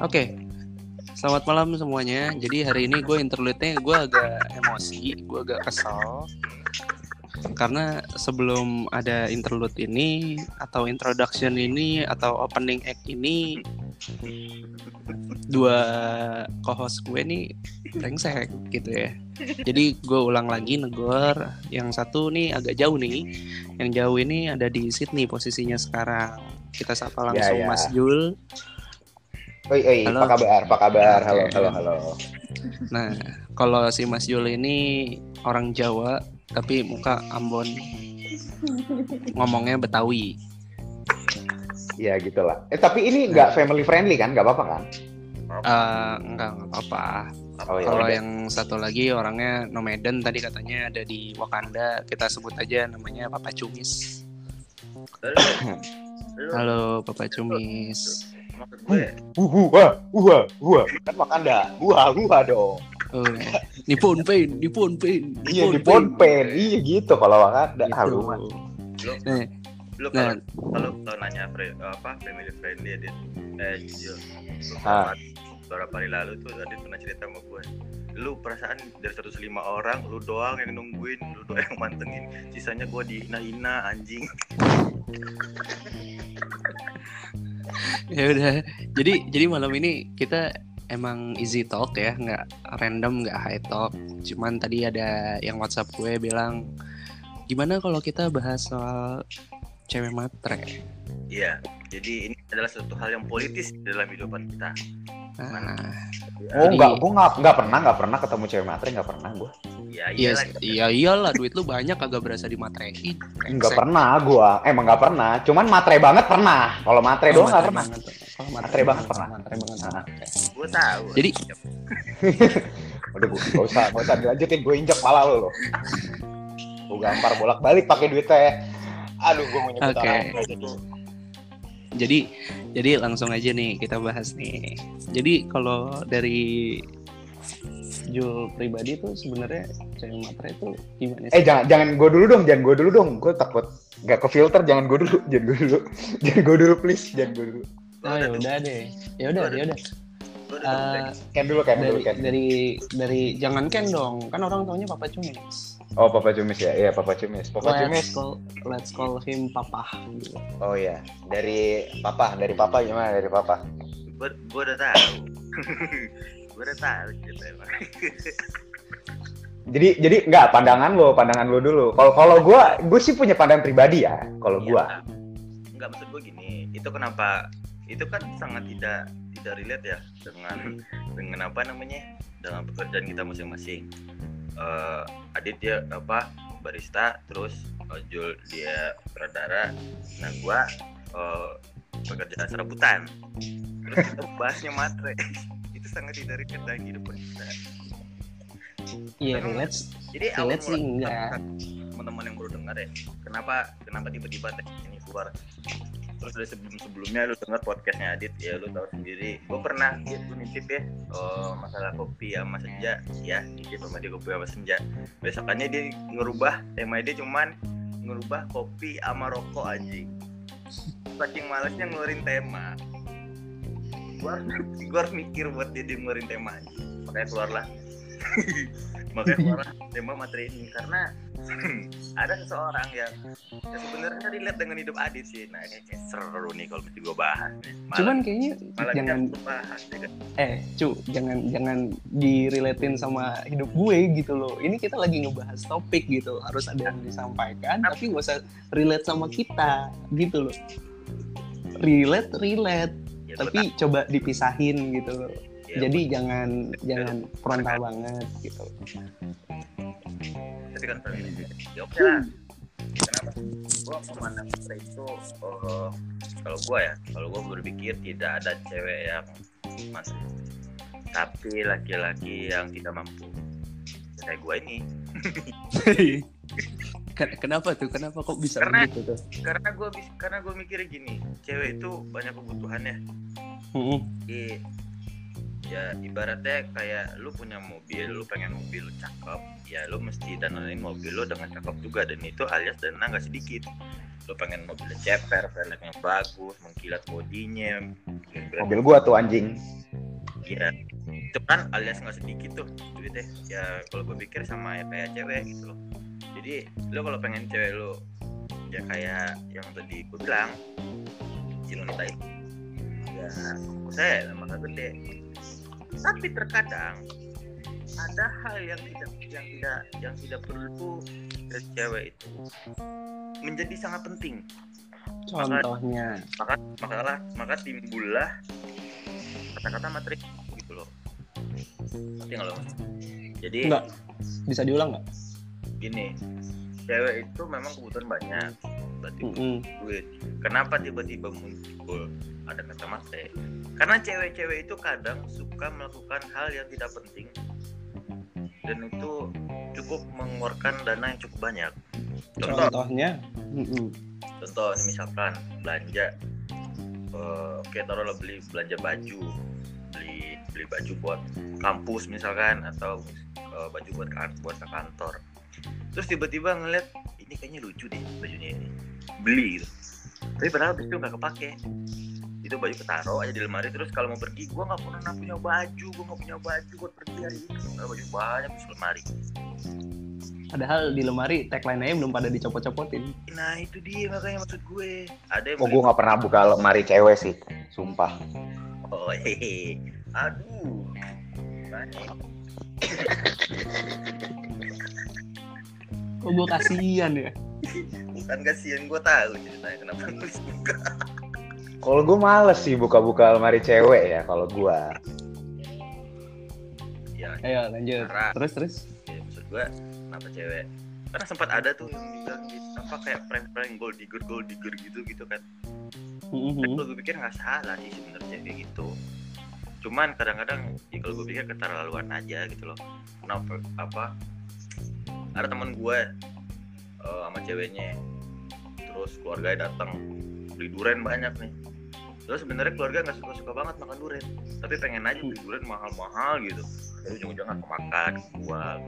Oke, selamat malam semuanya. Jadi hari ini gue interlude-nya gue agak emosi, gue agak kesal. Karena sebelum ada interlude ini, atau introduction ini, atau opening act ini, dua co-host gue nih brengsek gitu ya. Jadi gue ulang lagi negor. Yang satu nih agak jauh nih. Yang jauh ini ada di Sydney posisinya sekarang. Kita sapa langsung ya. Mas Jul. Oi, oi, Halo. apa kabar? Apa kabar? Halo, halo, halo. Nah, kalau si Mas Jul ini orang Jawa, tapi muka Ambon. Ngomongnya Betawi. Ya gitulah. Eh tapi ini nggak family friendly kan? Nggak apa-apa kan? Eh, enggak, enggak apa-apa. Oh ya. Kalau yang satu lagi orangnya nomaden tadi katanya ada di Wakanda. Kita sebut aja namanya Papa Cumis. Halo Papa Cumis. wah, wah, wah. Kan Wakanda. Wah, wah dong. Oh, Nippon Pain, Nippon Pain. Iya di Ponpen. Iya gitu kalau Wakanda. Gitu. lu mah. lu Nih, lu nah, kalau kalau kalau nanya apa family friendly Adit eh jujur Ah. Beberapa hari lalu tuh Adit pernah cerita sama gue lu perasaan dari 105 orang lu doang yang nungguin lu doang yang mantengin sisanya gue dihina-hina anjing ya udah. Jadi jadi malam ini kita emang easy talk ya, nggak random, nggak high talk. Cuman tadi ada yang WhatsApp gue bilang, gimana kalau kita bahas soal cewek matre? iya jadi ini adalah suatu hal yang politis dalam kehidupan kita Nah, Oh, Jadi- nggak, gua nggak, nggak pernah, nggak pernah ketemu cewek matre, nggak pernah gua. ya iya, iyalah kita iya iyalah duit lu banyak kagak berasa dimatrein. Nggak Brengsek. pernah gua. Emang nggak pernah. Cuman matre banget pernah. Kalau matre Oh, doang nggak matre pernah. Oh, Matre banget pernah. Matre banget. Nah. gue tahu Jadi- Udah gua nggak usah, nggak usah dilanjutin. Gue injek pala lu loh. Gue gampar bolak balik pakai duitnya. Aduh, gue mau nyebut Oke. orang. Jadi jadi langsung aja nih kita bahas nih. Jadi kalau dari Jul pribadi tuh sebenarnya cewek matre itu gimana sih? Eh jangan jangan gue dulu dong, jangan gue dulu dong. Gue takut nggak ke filter. Jangan gue dulu, jangan gue dulu, jangan gue dulu please, jangan gue dulu. Oh ya udah deh. Ya udah, ya udah. Eh, Ken dulu, Ken dulu, dari Ken. dari dari jangan Ken dong. Kan orang taunya Papa Cumis. Oh, Papa Cumis ya, iya Papa Cumis. Papa Let's Cumis. call let's call him Papa. Oh iya, dari Papa, dari Papa gimana dari Papa? gue gue udah tahu gue udah tahu gitu emang Jadi jadi nggak pandangan lo, pandangan lo dulu. Kalau kalau gue, gue sih punya pandangan pribadi ya. Kalau gue, Iya. Enggak maksud gue gini, itu kenapa itu kan sangat tidak tidak relate ya dengan dengan apa namanya dengan pekerjaan kita masing-masing. Eh Adit dia apa barista, terus eh, Jul dia sutradara, nah gua eh, pekerjaan serabutan. Terus kita bahasnya matre. itu sangat tidak relate dengan kehidupan kita. Iya, relate. Jadi Relate sih enggak. teman-teman yang baru dengar ya kenapa kenapa tiba-tiba ini keluar terus dari sebelum sebelumnya lu dengar podcastnya Adit ya lu tahu sendiri. Gue pernah gue nitip ya oh, masalah kopi sama senja. Ya nitip sama dia kopi sama senja. Besokannya dia ngerubah tema dia cuman ngerubah kopi sama rokok anjing. Saking malesnya ngeluarin tema. Gua gua harus mikir buat dia, dia ngeluarin tema anjing. Makanya keluarlah. Makanya keluar tema materi ini. Karena ada seseorang yang ya sebenarnya relate dengan hidup Adit sih nah ini kayak seru nih kalau mesti gue bahas nih Malah- Cuman kayaknya malah jangan bahas ya kan? eh cu jangan jangan direlatin sama hidup gue gitu loh. Ini kita lagi ngebahas topik gitu, harus ada yang disampaikan tapi nggak usah relate sama kita gitu loh. Relate relate Ya, tapi coba dipisahin gitu loh. Ya, Jadi jangan jangan frontal banget gitu. Tapi kan family ya oke lah. Kenapa gue memandang itu eh, kalau gue ya kalau gue berpikir tidak ada cewek yang masuk tapi laki-laki yang tidak mampu. Kayak gue ini. Ken- Kenapa tuh? Kenapa kok bisa Karena- begitu tuh? karena gue karena gue mikirnya gini cewek itu banyak kebutuhannya. Mm-mm. di ya ibaratnya kayak lu punya mobil lu pengen mobil lu cakep ya lu mesti danain mobil lu dengan cakep juga dan itu alias dana nggak sedikit lo pengen mobilnya ceper velgnya bagus mengkilat bodinya Mobil gua tuh anjing. Iya. Itu kan alias nggak sedikit tuh duitnya. Ya kalau gue pikir sama ya kayak cewek gitu loh. Jadi lo kalau pengen cewek lo ya kayak yang tadi gue bilang si wanita itu ya saya maka gede. Tapi terkadang ada hal yang tidak yang tidak yang tidak perlu dari cewek itu menjadi sangat penting Contohnya. maka makalah maka timbullah kata-kata materi gitu loh ngerti nggak lo jadi Enggak. Bisa diulang nggak? gini cewek itu memang kebutuhan banyak berarti Mm-mm. duit kenapa tiba-tiba muncul ada kata materi karena cewek-cewek itu kadang suka melakukan hal yang tidak penting. Dan itu cukup mengeluarkan dana yang cukup banyak. Contoh. Contohnya. Contoh misalkan belanja. Eh, oke taruhlah beli belanja baju. Beli beli baju buat kampus misalkan atau eh, baju buat kan buat ke kantor. Terus tiba-tiba ngeliat ini kayaknya lucu deh bajunya ini. Beli gitu. Tapi padahal itu nggak kepake itu baju ketaruh aja di lemari terus kalau mau pergi gua nggak pernah punya baju gua nggak punya baju buat pergi hari ini Nah, baju banyak di lemari Padahal di lemari tagline-nya belum pada dicopot-copotin. nah itu dia makanya maksud gue ada yang Oh, gua nggak pernah buka lemari cewek sih, sumpah. Oh hehe. Aduh. Banyak. Kok gue kasihan ya? Bukan kasihan gue tahu ceritanya kenapa nulis buka. Kalau gua males sih buka-buka lemari cewek ya, kalau gua. Ya, Ayo lanjut. Parah. Terus terus. ya maksud gue kenapa cewek? Karena sempat ada tuh yang bilang gitu, apa kayak prank-prank gold digger gold digger gitu gitu kan. Tapi kalau gue pikir nggak salah sih sebenarnya kayak gitu. Cuman kadang-kadang ya kalau gue pikir keterlaluan aja gitu loh. Kenapa apa? Ada teman gue eh, sama ceweknya, terus keluarganya datang beli duren banyak nih. Terus sebenarnya keluarga nggak suka-suka banget makan duren, tapi pengen aja beli duren mahal-mahal gitu. Tapi ujung-ujungnya kemakan, buang.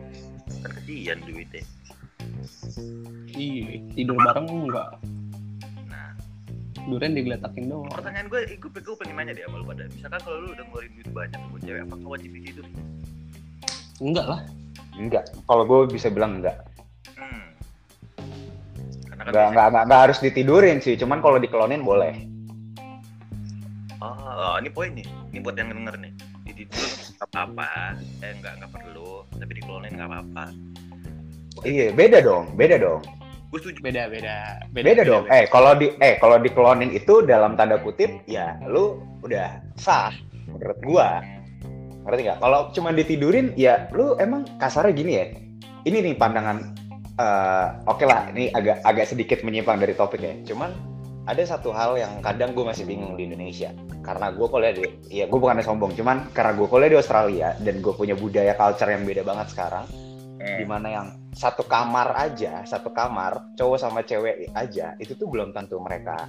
Kan kesian duitnya. Ih, tidur bareng enggak? Nah, Duren digeletakin doang. pertanyaan gue, gue, gue pengen nanya deh sama lu pada. Misalkan kalau lu udah ngeluarin duit banyak buat cewek, apakah wajib tidur? Enggak lah. Enggak. Kalau gua bisa bilang enggak. Hmm. Karena kan Enggak, enggak, enggak, enggak harus ditidurin sih, cuman kalau dikelonin boleh. Oh, ini poin nih. Ini buat yang denger nih. Ditidur nggak apa-apa. Eh, nggak nggak perlu. Tapi dikelonin nggak apa-apa. Iya, beda dong, beda dong. Gue setuju. Beda beda. Beda, dong. Eh, kalau di eh kalau dikelonin itu dalam tanda kutip ya lu udah sah menurut gua. Ngerti nggak? Kalau cuma ditidurin ya lu emang kasarnya gini ya. Ini nih pandangan eh oke lah, ini agak agak sedikit menyimpang dari topik ya. Cuman ada satu hal yang kadang gue masih bingung di Indonesia karena gue kuliah di ya gue bukannya sombong cuman karena gue kuliah di Australia dan gue punya budaya culture yang beda banget sekarang Eh, di mana yang satu kamar aja satu kamar cowok sama cewek aja itu tuh belum tentu mereka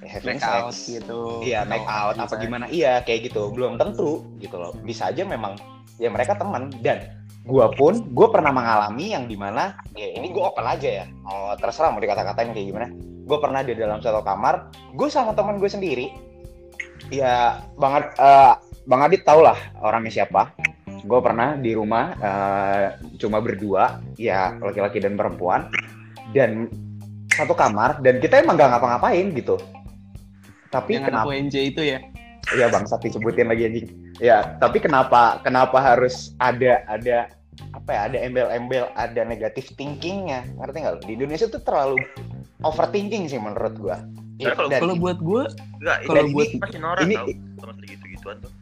having Make out sex. gitu. iya make out apa gimana. Iya kayak gitu. Belum tentu gitu loh. Bisa aja memang ya mereka teman. Dan gua pun gue pernah mengalami yang di mana ya ini gue open aja ya. Oh, terserah mau dikata-katain kayak gimana. Gue pernah di dalam satu kamar gue sama teman gue sendiri ya banget bang Adit tau lah orangnya siapa gue pernah di rumah eh, cuma berdua ya laki-laki dan perempuan dan satu kamar dan kita emang gak ngapa-ngapain gitu tapi Yang kenapa UNJ itu ya. Iya bangsat disebutin lagi anjing. Ya, tapi kenapa kenapa harus ada ada apa ya ada embel-embel ada negatif thinkingnya ngerti nggak lo? di Indonesia tuh terlalu overthinking sih menurut gua Karena kalau- buat gue, Enggak, kalau ini buat- masih norak ini- tau. Sama segitu gituan tuh.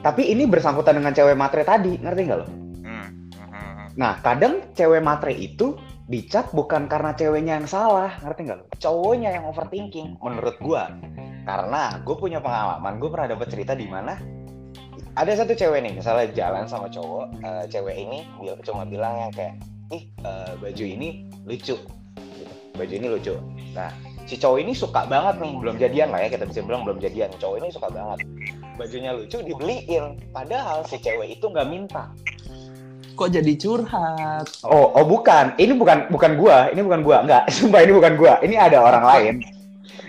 tapi ini bersangkutan dengan cewek matre tadi ngerti nggak lo Hmm. Hmm. nah kadang cewek matre itu dicap bukan karena ceweknya yang salah ngerti nggak lo cowoknya yang overthinking menurut gua karena gue punya pengalaman gue pernah dapat cerita di mana ada satu cewek nih misalnya jalan sama cowok eh, cewek ini dia cuma bilang yang kayak ih eh, baju ini lucu gitu. baju ini lucu nah si cowok ini suka banget nih belum jadian lah ya kita bisa bilang belum jadian cowok ini suka banget bajunya lucu dibeliin padahal si cewek itu nggak minta kok jadi curhat Oh, oh bukan. Ini bukan bukan gua. Ini bukan gua. Enggak, sumpah ini bukan gua. Ini ada orang lain.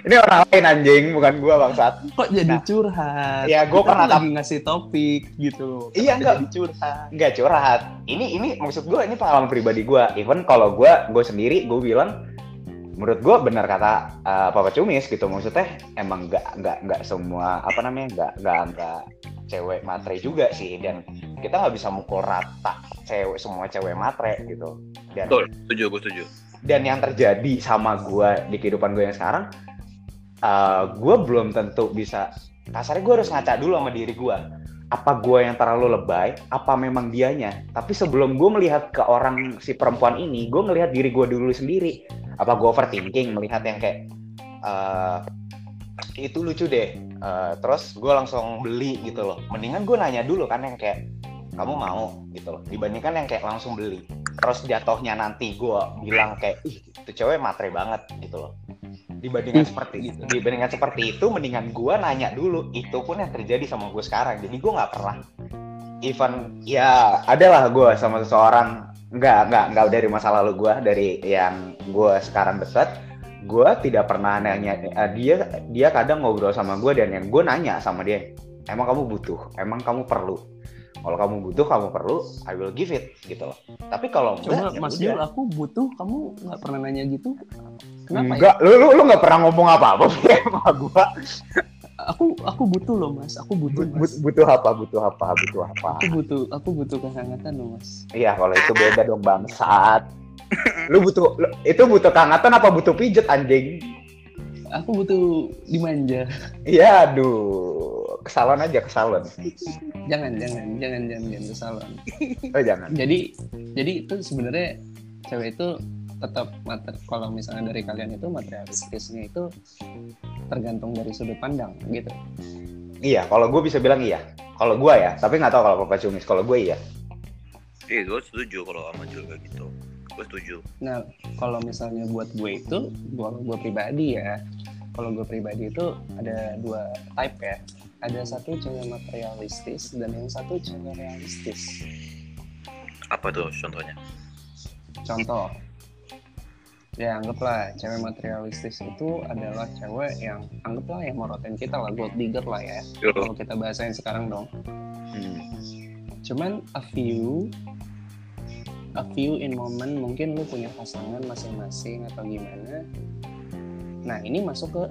Ini orang lain anjing, bukan gua bangsat. kok jadi Nah, curhat ya, gua Kita pernah kan lagi ngasih topik gitu loh Iya, enggak. jadi curhat Enggak curhat. Ini ini maksud gua ini pengalaman pribadi gua. Even kalau gua gua sendiri gua bilang menurut gua benar kata uh, Papa Cumis gitu. Maksudnya emang enggak enggak enggak semua apa namanya enggak enggak enggak cewek matre juga sih. Dan kita nggak bisa mukul rata cewek semua cewek matre gitu. Dan Betul, setuju, gue setuju. dan yang terjadi sama gua di kehidupan gue yang sekarang uh, gue belum tentu bisa kasarnya gue harus ngaca dulu sama diri gue apa gue yang terlalu lebay? Apa memang dianya? Tapi sebelum gue melihat ke orang si perempuan ini gue ngelihat diri gue dulu sendiri apa gue overthinking melihat yang kayak uh, itu lucu deh. Uh, terus gue langsung beli gitu loh. Mendingan gue nanya dulu kan yang kayak kamu mau? gitu loh. Dibandingkan yang kayak langsung beli. Terus jatuhnya nanti gue bilang kayak ih itu cewek matre banget gitu loh. Dibandingkan seperti itu dibandingkan seperti itu mendingan gue nanya dulu. Itu pun yang terjadi sama gue sekarang. Jadi gue nggak pernah even ya adalah gue sama seseorang nggak nggak nggak dari masa lalu gue dari yang gue sekarang dekat gue tidak pernah nanya eh, dia dia kadang ngobrol sama gue dan yang gue nanya sama dia emang kamu butuh? Emang kamu perlu? Kalau kamu butuh kamu perlu I will give it gitu loh. Tapi kalau enggak ya Mas. Jul aku butuh kamu nggak pernah nanya gitu? Kenapa ya? enggak lu lu lu nggak pernah ngomong apa apa sama gue aku aku butuh loh Mas. Aku butuh Mas. butuh apa? Butuh apa? Butuh apa? Aku butuh aku butuh kehangatan loh Mas. Iya kalau itu beda dong bangsat. Lu butuh lu- itu butuh kehangatan apa butuh pijet anjing? Aku butuh dimanja iya aduh. Kesalon aja kesalon jangan jangan jangan jangan jangan ke salon. Oh jangan. Jadi jadi itu sebenarnya cewek itu tetap mater kalau misalnya dari kalian itu materialistisnya itu tergantung dari sudut pandang gitu iya kalau gue bisa bilang iya kalau gue ya tapi nggak tahu kalau papa cumis kalau gue iya Iya, gue setuju kalau sama Jul kayak gitu. Gue setuju. nah kalau misalnya buat gue itu kalau gue pribadi ya kalau gue pribadi itu ada dua type ya ada satu cewek materialistis dan yang satu cewek realistis Apa tuh contohnya? contoh ya anggaplah cewek materialistis itu adalah cewek yang anggaplah yang morotin kita lah gold digger lah ya. Yo, kalau kita bahasain sekarang dong. Hmm. cuman a few a few in moment mungkin lu punya pasangan masing-masing atau gimana. Nah ini masuk ke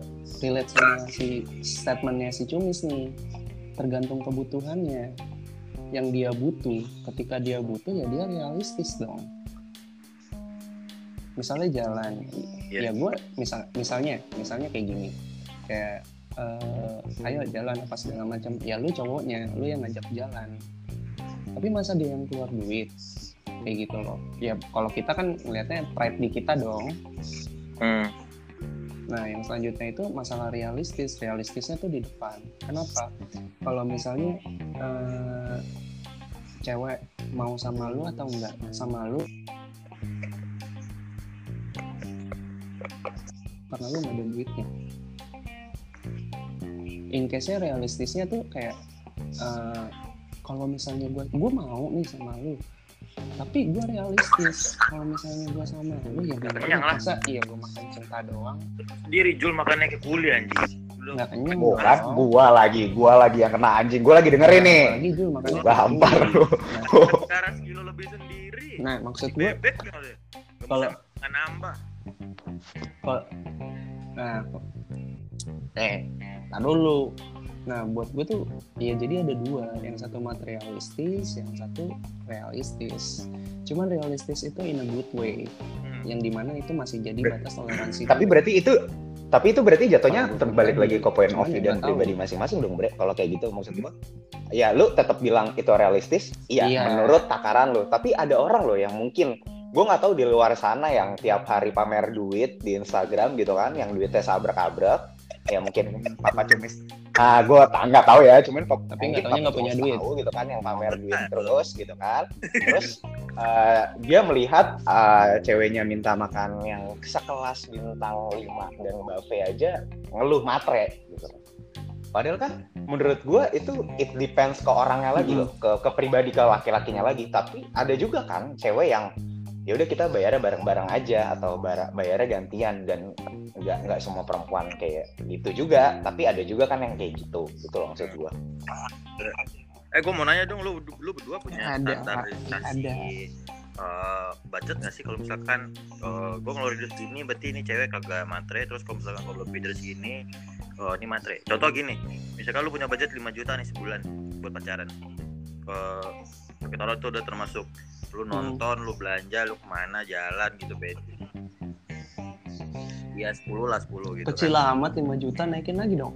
relate sama si statementnya si Cumis nih. Tergantung kebutuhannya. Yang dia butuh ketika dia butuh ya dia realistis dong misalnya jalan Iya. ya gue misal misalnya misalnya kayak gini. Kayak eh, ayo jalan apa segala macam. Ya lu cowoknya lu yang ngajak jalan. Tapi masa dia yang keluar duit? Kayak gitu loh. Ya kalau kita kan ngelihatnya pride di kita dong. Hmm. nah yang selanjutnya itu masalah realistis. Realistisnya tuh di depan. Kenapa? Kalau misalnya eh, cewek mau sama lu atau enggak? Sama lu karena lu nggak ada duitnya in case nya realistisnya tuh kayak eh, kalau misalnya gue gue mau nih sama lu tapi gue realistis kalau misalnya gue sama lu ya gue Kenyang lah. masa iya gue makan cinta doang Sendiri Jul makannya kayak kuliah anjing. Belum. nggak kenyang Bukan, dong. gua lagi, gua lagi yang kena anjing. Gua lagi dengerin nih. Apalagi Jul makannya Gua hampar lu. nah, lebih sendiri. nah maksud gue Bebek kali. Gak Kalau- nambah. Nah eh tar dulu nah buat gue tuh ya jadi ada dua yang satu materialistis yang satu realistis cuman realistis itu in a good way Hmm. yang di mana itu masih jadi batas toleransi Tapi gue. berarti itu tapi itu berarti jatuhnya gua terbalik lagi ke point of view ya dan pribadi masing-masing dong, Bre. Kalau kayak gitu maksud gua. Ya, lu tetap bilang itu realistis, iya, Iya. menurut takaran lu. Tapi ada orang loh yang mungkin gue nggak tahu di luar sana yang tiap hari pamer duit di Instagram gitu kan, yang duitnya sabrak-abrak. Ya mungkin papa cumis. Ah, gue nggak tahu ya, cuman Tapi nggak Papa nggak punya duit. tahu gitu kan, yang pamer duit terus gitu kan. Terus eh, dia melihat eh, ceweknya minta makan yang sekelas bintang 5 dan buffet aja ngeluh matre gitu. Padahal kan menurut gua itu it depends ke orangnya lagi loh, ke ke pribadi ke laki-lakinya lagi. Tapi ada juga kan cewek yang ya udah kita bayarnya bareng-bareng aja atau bayarnya gantian dan nggak nggak semua perempuan kayak gitu juga. Tapi ada juga kan yang kayak gitu. Itu loh maksud gua. Eh, gue mau nanya dong, lu lu berdua punya Ada, standarisasi ada. eh, budget nggak sih kalau misalkan uh, gue ngeluarin duit segini, berarti ini cewek kagak matre, terus kalau misalkan kalau lebih dari segini, oh ini matre. Contoh gini, misalkan lu punya budget 5 juta nih sebulan buat pacaran. Uh, kita itu udah termasuk lu nonton, lu belanja, lu ke mana, jalan gitu, bet. Ya 10 lah 10 gitu Kecil kan. amat 5 juta naikin lagi dong.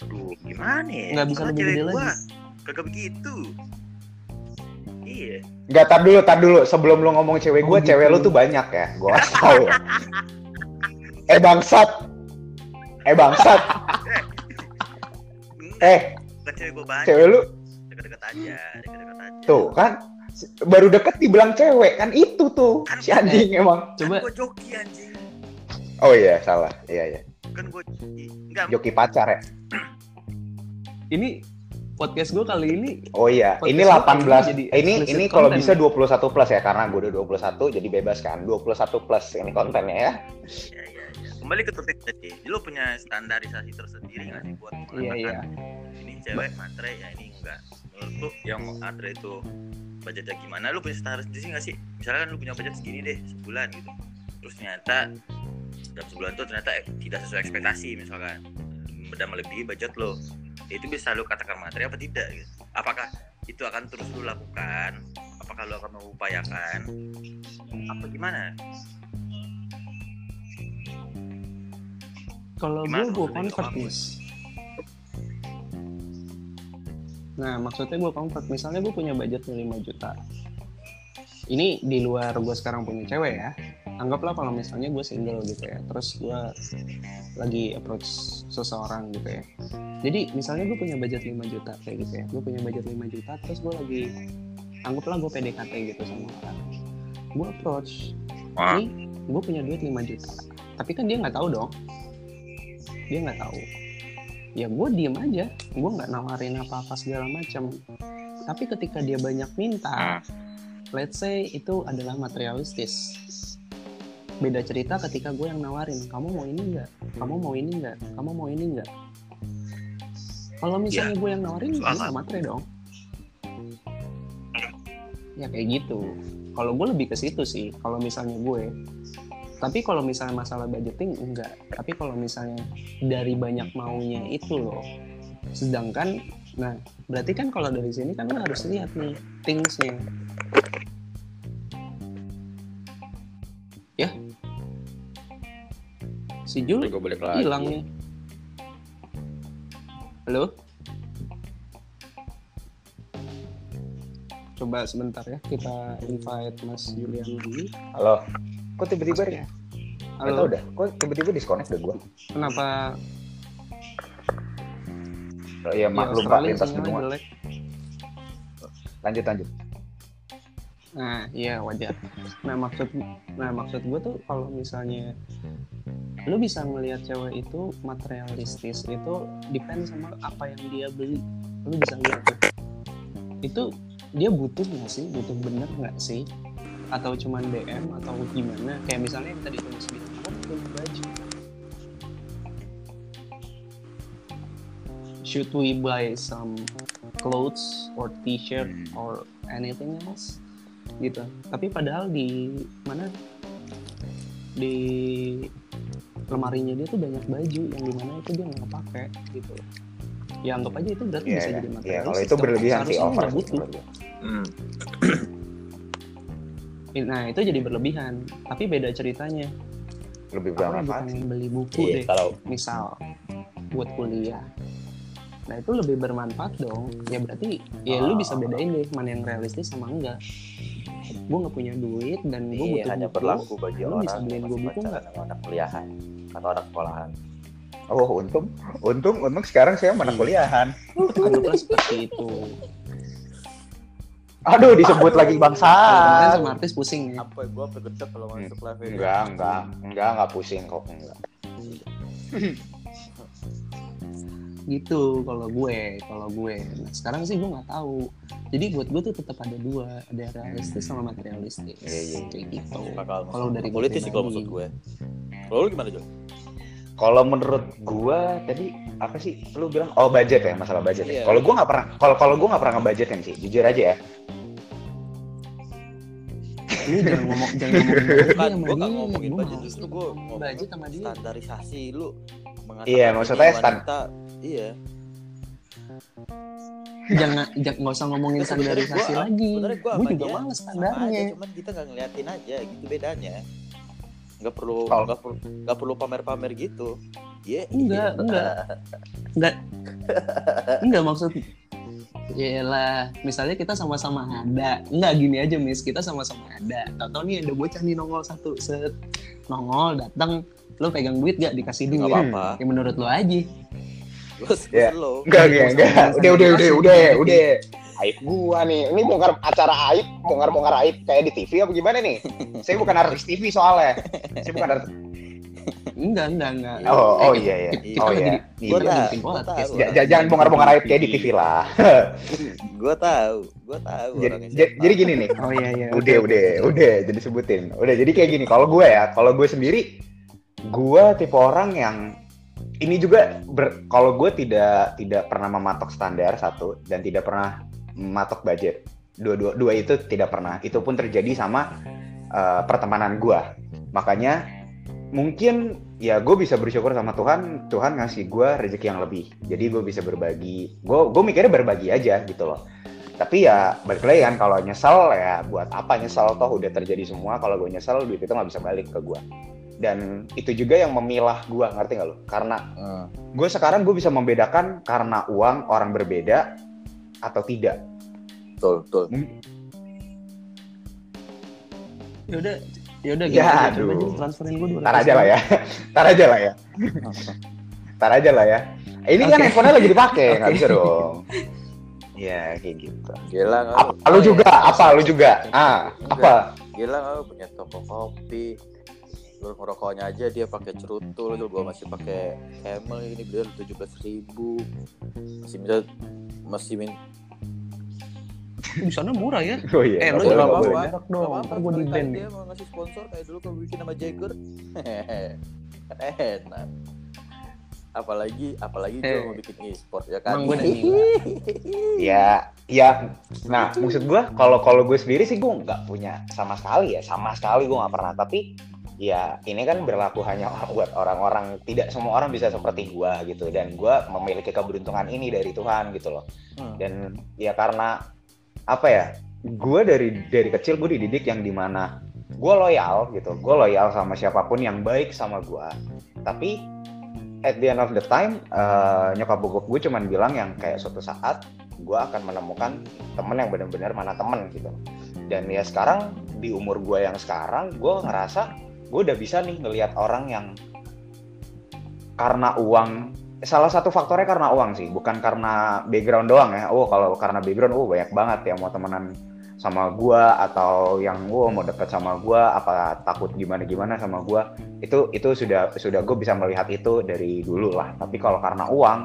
Aduh, gimana ya? Nggak bisa lebih cewek gede gua lagi. Kagak begitu. Iya. Gak tar dulu, tar dulu. Sebelum lu ngomong cewek gua, Oh, gitu. cewek lu tuh banyak ya. Gua kasih tahu ya. eh bangsat. Eh bangsat. Eh, cewek gue banyak. cewek lu Deket-deket aja, deket-deket aja. tuh kan baru deket dibilang cewek kan itu tuh Kan si anjing emang. Kan Coba gue joki anjing. Oh iya salah. Iya iya. Kan gue joki. Enggak, Joki pacar ya. ini podcast gue kali ini Oh iya, Podcast ini lu 18. jadi ini ini kalau bisa ya? 21 plus ya karena gue udah 21 jadi bebas kan. 21 plus ini kontennya ya. ya, ya, ya. Kembali ke topik tadi. Lu punya standarisasi tersendiri nggak sih buat Iya, iya. ini cewek matre ya ini enggak. Menurut lu yang matre itu budgetnya gimana? Lu punya standar sendiri nggak sih? Misalkan lu punya budget segini deh sebulan gitu. Terus ternyata dalam sebulan itu ternyata eh, tidak sesuai ekspektasi misalkan dan melebihi budget lo itu bisa lu katakan materi apa tidak gitu. apakah itu akan terus lu lakukan apakah lu akan mengupayakan apa gimana kalau gue gue convert? Nah maksudnya gue convert misalnya gue punya budget 5 juta. Ini di luar gue sekarang punya cewek ya. Anggaplah kalau misalnya gue single gitu ya. Terus gue lagi approach seseorang gitu ya. Jadi misalnya gue punya budget 5 juta kayak gitu ya. Gue punya budget 5 juta terus gue lagi anggaplah gue PDKT gitu sama orang. Gue approach ini gue punya duit 5 juta tapi kan dia nggak tahu dong dia nggak tahu ya gue diem aja. Gue nggak nawarin apa-apa segala macam. Tapi ketika dia banyak minta let's say itu adalah materialistis. Beda cerita ketika gue yang nawarin kamu mau ini nggak? Kamu mau ini nggak? Kamu mau ini nggak? Kalau misalnya gue yang nawarin gue soalnya. nggak matre dong. Ya kayak gitu. Kalau gue lebih ke situ sih. Kalau misalnya gue tapi kalau misalnya masalah budgeting enggak. Tapi kalau misalnya dari banyak maunya itu loh. Sedangkan nah berarti kan kalau dari sini kan lo harus lihat nih thingsnya. Ya. Si Jul hilang nih. Halo? Coba sebentar ya kita invite Mas Julian lagi Halo. Kok tiba-tiba ya? Halo dah. Kok tiba-tiba disconnect deh gue? kenapa Oh, iya Ya, maklum Pak Australia lintas benua. Lanjut lanjut. Nah, iya wajar. Nah, maksud nah maksud gue tuh kalau misalnya lu bisa melihat cewek itu materialistis itu depend sama apa yang dia beli. Lu bisa lihat tuh. Itu dia butuh nggak sih? Butuh bener nggak sih? Atau cuman DM atau gimana? Kayak misalnya yang tadi tulis gitu, aku punya baju. Should we buy some clothes or t-shirt Hmm. or anything else gitu tapi padahal di mana di lemarinya dia tuh banyak baju yang di mana itu dia nggak pakai gitu ya anggap aja itu berarti Iya, bisa iya. jadi Iya, materialistis kalau itu berlebihan sih over. butuh. Hmm. nah itu jadi berlebihan. Tapi beda ceritanya. Lebih bermanfaat. beli buku Iya, deh kalau misal buat kuliah. Nah itu lebih bermanfaat dong. Ya berarti ya lu bisa bedain deh mana yang realistis sama enggak. Gue nggak punya duit dan gue Iya, butuh hanya buku. berlaku bagi lu orang bisa beliin masih buku sama anak kuliahan atau anak sekolahan. Oh untung, untung, untung sekarang saya mana Iya. kuliahan. anggaplah seperti itu Aduh disebut lagi konten bangsat. sama artis pusing ya Apa gua bergedep kalau masuk live ini? Enggak, enggak, enggak, enggak pusing kok enggak. gitu kalau gue kalau gue nah sekarang sih gue nggak tahu jadi buat gue tuh tetap ada dua ada realistis sama materialistis Iya, iya. kayak gitu Bakal Kalau dari politis sih kalau maksud gue. Kalau lu gimana, Jo? Kalau menurut gua tadi apa sih? Lu bilang oh budget ya, masalah budget. ya. Iya. Kalau gua nggak pernah kalau kalau gua nggak pernah ngebudgetin sih, jujur aja ya. Lu jangan ngomong jangan ngomongin Bukan, gue gak ngomongin budget, males justru gue ngomongin budget sama dia standarisasi lu. mengatakan Iya, maksudnya stan- wanita, Iya. jangan jangan nggak usah ngomongin standarisasi gua- lagi gue juga dia males standarnya aja, cuman kita gak ngeliatin aja, gitu bedanya. Gak perlu, Kalau- gak perlu, gak perlu pamer-pamer gitu. Iya. Enggak, enggak. enggak enggak maksud Yalah, misalnya kita sama-sama ada. Enggak gini aja, Miss. Kita sama-sama ada. Tahu nih ada bocah nih nongol satu set. Nongol datang, lo pegang duit gak dikasih duit? Gak apa-apa. Ya menurut lo aja. Gue Ya. slow. Enggak, Nggak enggak, enggak. Udah, udah, udah, udah, udah. Aib gua nih. Ini bongkar acara aib, bongkar-bongkar aib kayak di TV apa gimana nih? Saya bukan artis TV soalnya. Saya bukan artis. Enggak, enggak, enggak. Oh, oh Eh, iya, iya. Kita Oh iya. di- Iya. Gua Iya, tahu, Jangan bongkar-bongkar aib kayak di TV lah. Gue tahu, gue tahu. Jadi, orangnya jadi, gini nih. Oh iya, iya. udah udah udah jadi sebutin udah jadi kayak gini kalau gue ya kalau gue sendiri gue tipe orang yang ini juga ber, kalau gue tidak tidak pernah mematok standar satu dan tidak pernah mematok budget dua dua dua itu tidak pernah itu pun terjadi sama uh, pertemanan gue makanya mungkin ya gue bisa bersyukur sama Tuhan. Tuhan ngasih gue rezeki yang lebih. Jadi gue bisa berbagi. Gue gue mikirnya berbagi aja gitu loh. Tapi ya balik lagi kan kalau nyesel ya buat apa nyesel toh? Udah terjadi semua. Kalau gue nyesel duit itu nggak bisa balik ke gue dan itu juga yang memilah gue ngerti nggak lo karena Hmm. gue sekarang gue bisa membedakan karena uang orang berbeda atau tidak. Betul, betul. Ya udah, ya udah Ya, aja. aduh. Aja transferin gue 200. Ntar aja lah ya Ntar aja lah ya Ntar aja lah ya ini kan Oke. handphonenya lagi dipakai nggak Oke. bisa dong ya kayak gitu Gila nggak apa, lu? lu juga apa lu juga ah apa Gila nggak lu punya toko kopi. Lu ngerokoknya aja dia pakai cerutul, gue masih pakai camel ini beliau tujuh belas ribu. Masih minta masih min Di sana murah ya. oh iya Eh, lu jangan merek dong. Ntar gue di ban nih. Dia mau ngasih sponsor kayak dulu kalau bikin nama Jagger. Enak. Apalagi apalagi dia Eh. mau bikin e-sport ya kan. Gue ya ya nah maksud gue kalau kalau gue sendiri sih gue nggak punya sama sekali ya sama sekali gue nggak pernah tapi ya ini kan berlaku hanya buat orang-orang tidak semua orang bisa seperti gue gitu dan gue memiliki keberuntungan ini dari Tuhan gitu loh Hmm. dan ya karena apa ya gue dari dari kecil gue dididik yang di mana gue loyal gitu gue loyal sama siapa pun yang baik sama gue tapi at the end of the time eh, nyokap bokap gue cuman bilang yang kayak suatu saat gue akan menemukan temen yang benar-benar mana temen gitu. Dan ya sekarang di umur gue yang sekarang gue ngerasa gue udah bisa nih ngelihat orang yang karena uang salah satu faktornya karena uang sih bukan karena background doang ya. Oh kalau karena background oh banyak banget yang mau temenan sama gua atau yang gua mau deket sama gua apa takut gimana gimana sama gua. Itu itu sudah sudah gue bisa melihat itu dari dulu lah. Tapi kalau karena uang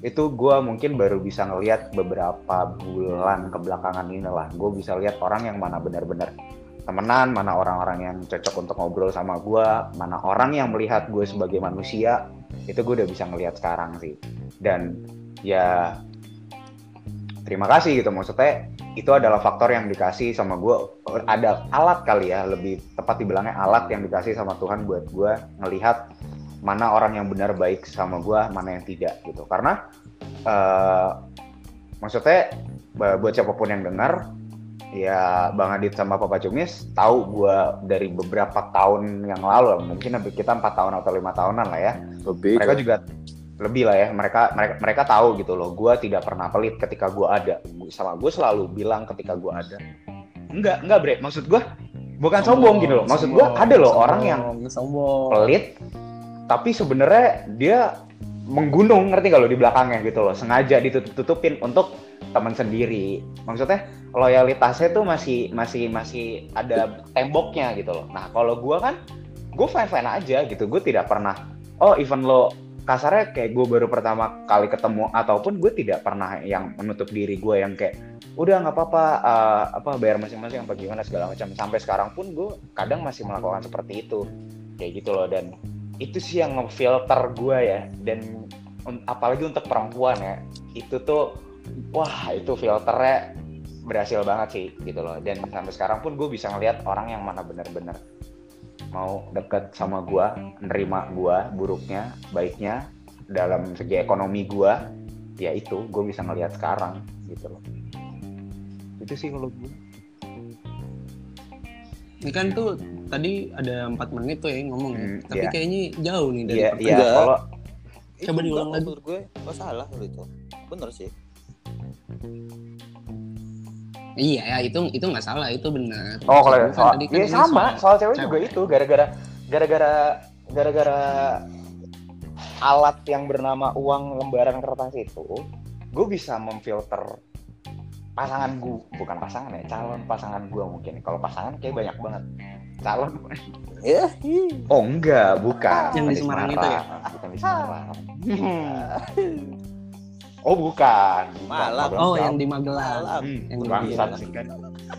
itu gua mungkin baru bisa ngelihat beberapa bulan kebelakangan ini lah. Gue bisa lihat orang yang mana benar-benar temenan mana orang-orang yang cocok untuk ngobrol sama gua mana orang yang melihat gue sebagai manusia itu gue udah bisa ngelihat sekarang sih. Dan ya terima kasih gitu. Maksudnya itu adalah faktor yang dikasih sama gue ada alat kali ya lebih tepat dibilangnya alat yang dikasih sama Tuhan buat gue ngelihat mana orang yang benar baik sama gue mana yang tidak gitu. Karena eh, maksudnya buat siapa pun yang dengar ya Bang Adit sama Papa Cumis tahu gue dari beberapa tahun yang lalu mungkin hampir kita empat tahun atau lima tahunan lah ya. Lebih. mereka juga lebih lah ya. Mereka mereka mereka tahu gitu loh. Gue tidak pernah pelit ketika gue ada. Sama gue selalu bilang ketika gue ada. Enggak enggak bre. Maksud gue bukan sombong, gitu loh. Maksud gue ada loh orang yang sombong. pelit tapi sebenarnya dia menggunung ngerti kalau di belakangnya gitu loh. Sengaja ditutup-tutupin untuk teman sendiri. Maksudnya loyalitasnya tuh masih masih masih ada temboknya gitu loh. Nah kalau gua kan gue fine fine aja gitu. Gue tidak pernah oh even lo kasarnya kayak gue baru pertama kali ketemu ataupun gue tidak pernah yang menutup diri gue yang kayak udah nggak apa-apa uh, apa bayar masing-masing apa gimana segala macam. Sampai sekarang pun gue kadang masih melakukan seperti itu. Kayak gitu loh dan itu sih yang ngefilter gue ya. Dan apalagi untuk perempuan ya. Itu tuh wah itu filternya berhasil banget sih gitu loh dan sampai sekarang pun gue bisa ngelihat orang yang mana bener-bener mau deket sama gue nerima gue buruknya baiknya dalam segi ekonomi gue ya itu gue bisa ngelihat sekarang gitu loh itu sih kalau gue Ini kan tuh tadi ada empat menit tuh ya ngomong ya. Hmm, Tapi iya. kayaknya jauh nih dari iya pertanyaan. iya Enggak. kalau Coba diulang lagi. menurut gue gak salah itu bener sih Iya, ya, itu itu nggak salah, itu benar. oh kalau Bukan, soal tadi kan ya sama soal cewek cewek. juga itu gara-gara gara-gara gara-gara alat yang bernama uang lembaran kertas itu gue bisa memfilter pasangan gue bukan pasangan ya calon pasangan gue mungkin. Kalau pasangan kayak banyak banget. Calon? Ya oh enggak bukan. Yang di Semarang itu ya? bukan di Semarang oh bukan. Malang. Oh, yang di Magelang. Malang. Hmm, yang di bangsat Magelang. sih kan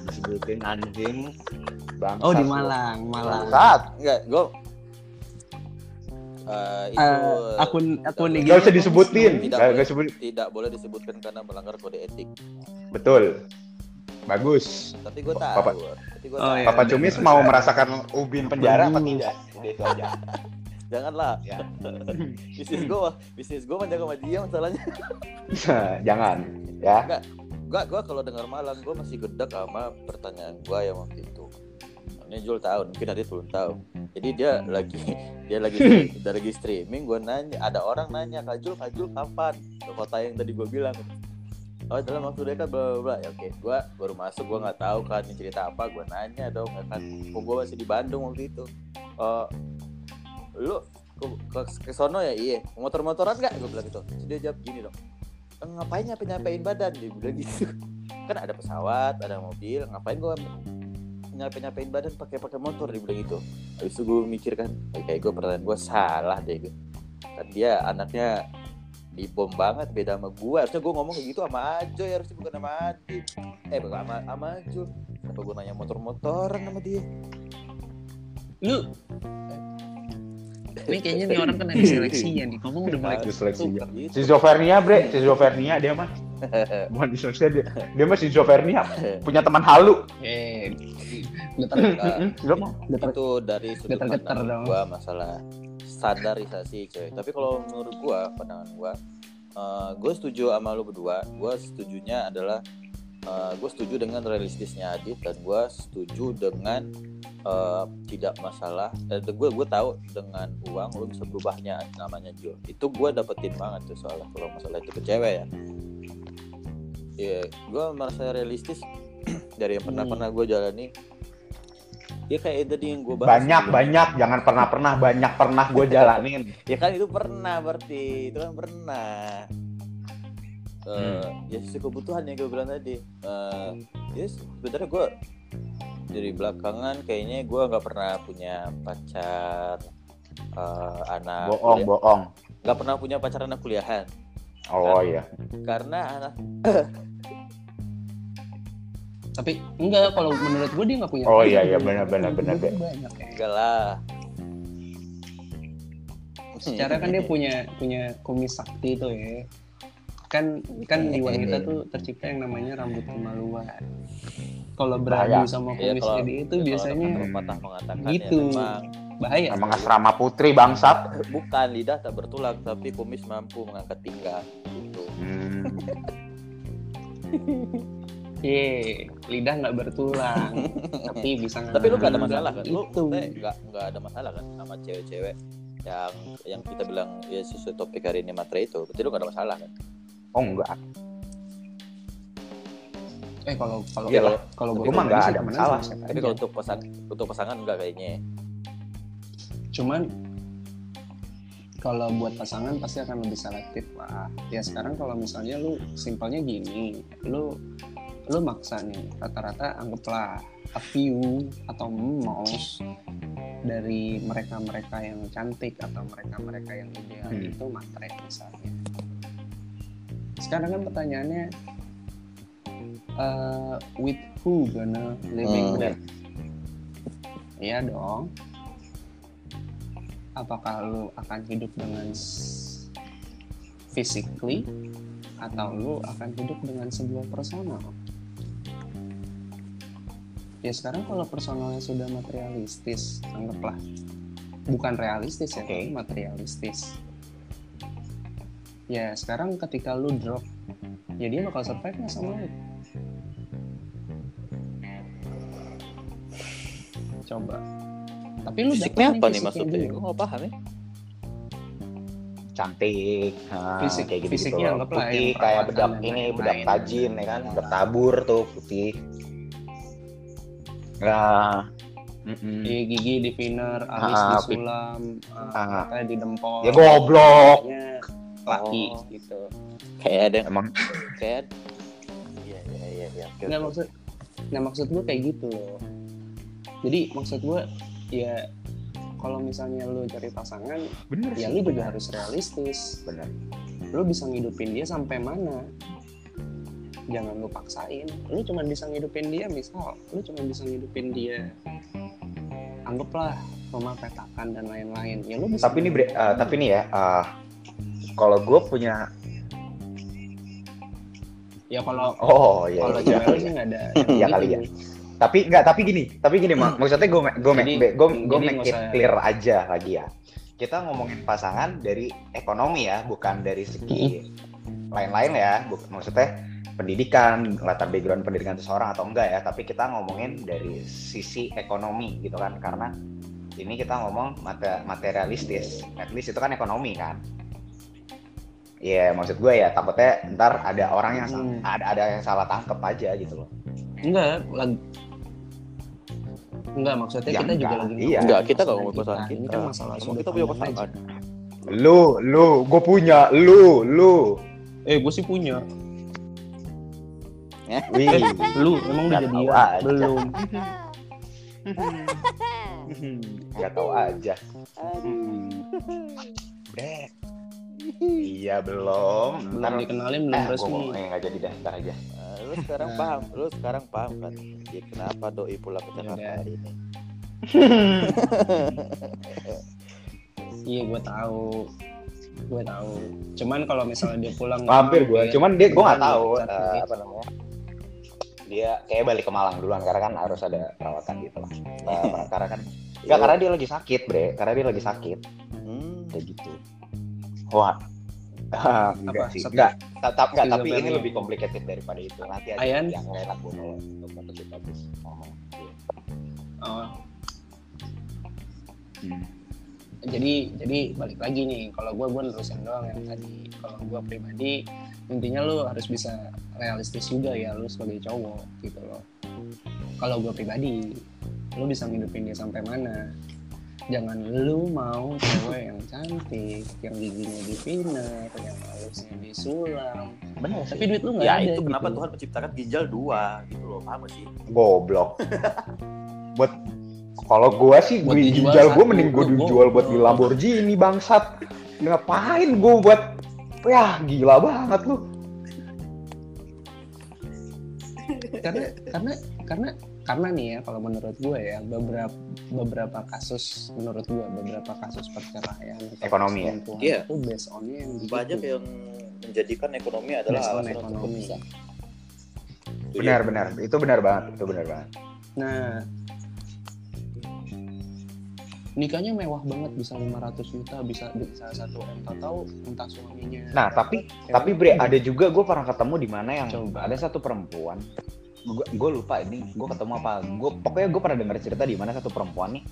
disebutin anjing bangsat Oh, di. Malang, Malang. bangsat enggak gue Eh, itu Eh, akun akun IG. Gak usah disebutin Tidak Gak, boleh. sebut tidak boleh disebutkan karena melanggar kode etik betul bagus tapi gue tahu Papa- tapi gue Oh, tahu iya. Papa Cumis mau merasakan ubin penjara apa tidak udah itu aja janganlah Ya. bisnis gue bisnis gue menjaga sama dia masalahnya jangan ya Gak, gue kalau dengar malam gue masih gedek sama pertanyaan gue yang waktu itu. Ini Jul tahu, mungkin Adit belum tahu. Jadi dia lagi dia lagi dia lagi streaming, gue nanya, ada orang nanya, Kak Jul, Kak Jul kapan? Ke kota yang tadi gue bilang. Oh dalam waktu dekat bla bla bla. Ya, oke, gue baru masuk, gue nggak tahu kan ini cerita apa. Gue nanya dong, ya kan. Kok gue masih di Bandung waktu itu. Eh, lu ke, ke, ke sono ya? Iya. Motor-motoran nggak? Gue bilang gitu. Terus dia jawab gini dong. "Eh, ngapain nyampe nyampein badan? Dia bilang gitu. Kan ada pesawat ada mobil. Ngapain gue nyampe nyampein badan pakai pakai motor? Dia bilang gitu. Habis itu gue mikir kan "Eh, kayak gue pertanyaan gue salah deh gitu kan dia anaknya di bom banget beda sama gue harusnya gue ngomong kayak gitu sama Ajo ya harusnya bukan sama Adit eh bukan sama sama Ajo. Kenapa gue nanya motor-motoran sama dia? Lu ini kayaknya nih orang kan ada seleksinya nih. Ngomong udah mulai Ada seleksinya. Gitu. Schizophrenia bre. Schizophrenia dia mah. Bukan disosial dia. Dia mah schizophrenia punya teman halu. Eh, itu dari sudut pandang dong. gua masalah standarisasi coy. Tapi kalau menurut gua pandangan gua eh, gua setuju sama lu berdua. Gua setujunya adalah eh, gua setuju dengan realistisnya Adit dan gua setuju dengan eh, tidak masalah. Dan gue gue tahu dengan uang lu bisa berubahnya namanya Jo itu gua dapetin banget tuh soalnya kalau masalah itu ke cewek ya. Iya, gua merasa realistis dari yang pernah Hmm. pernah gue jalani. Ya kayak tadi yang gue bahas banyak sebelum- banyak. Jangan pernah pernah. Banyak pernah gue jalanin. Ya kan itu pernah berarti. Itu kan pernah. Eh, ya sesuai kebutuhan yang gue bilang tadi. Eh, ya sebenarnya gue dari belakangan kayaknya gue nggak pernah punya pacar eh, anak bohong kuliah- bohong nggak pernah punya pacar anak kuliahan oh iya karena anak tapi enggak kalau menurut gue dia nggak punya. Oh, iya, iya, benar, benar, benar, banyak ya. enggak lah Secara kan dia punya punya kumis sakti itu ya. Kan kan di wanita tuh tercipta yang namanya rambut kemaluan. Kalau beradu Bahaya. sama Ya, kumis kalau- jadi itu kalau biasanya gitu. ya memang bahaya. emang asrama putri bangsat. Bukan lidah tak bertulang tapi kumis mampu mengangkat pinggang gitu. Hmm, Ye, lidah nggak bertulang, tapi bisa tapi lu gak ada masalah kan? Lu nggak nggak ada masalah kan sama cewek-cewek yang yang kita bilang ya sesuai topik hari ini matre itu? Berarti lu gak ada masalah kan? Oh enggak Eh kalau kalau Iya kalau Gua gua mah nggak ada masalah. tapi kalau untuk pasang untuk pasangan enggak kayaknya cuman kalau buat pasangan pasti akan lebih selektif lah ya sekarang kalau misalnya lu simpelnya gini lu lu maksa nih rata-rata anggaplah a few atau most dari mereka-mereka yang cantik atau mereka-mereka yang ideal Hmm. itu matre misalnya. Sekarang kan pertanyaannya eh, with who gonna living Hmm. with? Iya dong. Apakah lu akan hidup dengan physically atau lu akan hidup dengan sebuah personal? Ya sekarang kalau personalnya sudah materialistis, anggaplah bukan realistis ya, Oke. tapi materialistis. Ya sekarang ketika lu drop, ya dia bakal survive nggak sama lu? Coba. Tapi lu Fisiknya apa nih maksudnya? Gue nggak paham ya. cantik ah, Fisik- kayak gitu fisiknya gitu putih yang kayak bedak ini lain-lain. bedak tajin ya kan bedak tabur tuh putih nah mm-mm. Di gigi, di pinner, alis Ah, di pi- sulam, uh, Ah. matanya di dempol. ya goblok Kayaknya laki Oh. gitu. Kayak ada emang kayak iya iya iya iya. Oke, Nggak maksud, nah maksud gue kayak gitu loh. Jadi maksud gue ya kalau misalnya lu cari pasangan, bener ya lu juga harus realistis. bener Lu bisa ngidupin dia sampai mana? Jangan lu paksain. Lu cuma bisa ngidupin dia misal, lu cuma bisa ngidupin dia. Anggaplah rumah petakan dan lain-lain. Ya lu bisa. tapi ini eh, tapi nih ya eh, kalau gue punya ya kalau oh iya kalau iya, cewek iya. sih nggak ada. Iya kali ya. Tapi nggak tapi gini tapi gini mak. Maksudnya gue gue gue gue make it clear aja lagi ya. Kita ngomongin pasangan dari ekonomi ya bukan dari segi lain-lain ya. Buk- maksudnya pendidikan latar background pendidikan seseorang atau enggak ya. Tapi kita ngomongin dari sisi ekonomi gitu kan. Karena ini kita ngomong mate- materialistis. At least itu kan ekonomi kan. Iya, maksud gue ya takutnya ntar ada orang yang Hmm. ada ada yang salah tangkep aja gitu loh. Enggak, Enggak, maksudnya Ya, kita juga enggak. lagi Iya. Enggak, kita nggak pasangan ngomong Ini kita. kan masalah sudut kita punya aja. Lu, lu, gue punya, lu, lu. Eh, gue sih punya. Wih, Lu emang udah aja. Belum. nggak tahu aja. Bre. Iya belum. Belum dikenalin, belum eh, resmi. eh, nggak jadi dah, ntar aja. Lu sekarang Nah. paham, lu sekarang paham kan? Ya, kenapa doi pulang ke Jakarta Yaudah. hari ini? Iya, gue tahu. Gue tahu. Cuman kalau misalnya dia pulang Mampir gue, cuman dia gue nggak tahu nih. apa namanya. Dia kayak balik ke Malang duluan karena kan harus ada perawatan gitu lah. Eh, karena kan Enggak, karena dia lagi sakit, Bre. Karena dia lagi sakit. Hmm. Kayak gitu. Wah. Ah, enggak Apa? sih. Enggak. Tetap enggak, tapi ini lebih complicated daripada itu. Nanti aja Ayan? yang enak gue untuk ngomong. Oh, Hmm. jadi jadi balik lagi nih kalau gue gue nerusin doang yang tadi kalau gue pribadi intinya lu harus bisa realistis juga ya lu sebagai cowok gitu loh kalau gue pribadi lu bisa ngidupin dia sampai mana jangan lu mau cewek yang cantik yang giginya di pinner yang alisnya disulam Bener tapi duit lu nggak Ya ada itu kenapa gitu. Tuhan menciptakan ginjal dua gitu loh, paham gak sih? Goblok. buat kalau gua sih Buat gue ginjal gue satu, mending gue gua- dijual buat gua- di Lamborghini bangsat. Ngapain gue buat Wah gila banget lu. karena karena karena karena nih ya kalau menurut gue ya beberapa beberapa kasus menurut gue beberapa kasus perceraian Ekonomi ya? Iya. itu based onnya yang. Banyak yang menjadikan ekonomi adalah Based on ekonomi. Itu Benar benar. Itu benar banget. Itu benar banget. nah nikahnya mewah banget bisa 500 juta bisa bisa satu m tahu entah suaminya Nah, tapi tapi Bre ada juga gue pernah ketemu di mana yang Coba. ada satu perempuan gue gue lupa ini gue ketemu apa. Gue pokoknya gue pernah dengar cerita di mana satu perempuan nih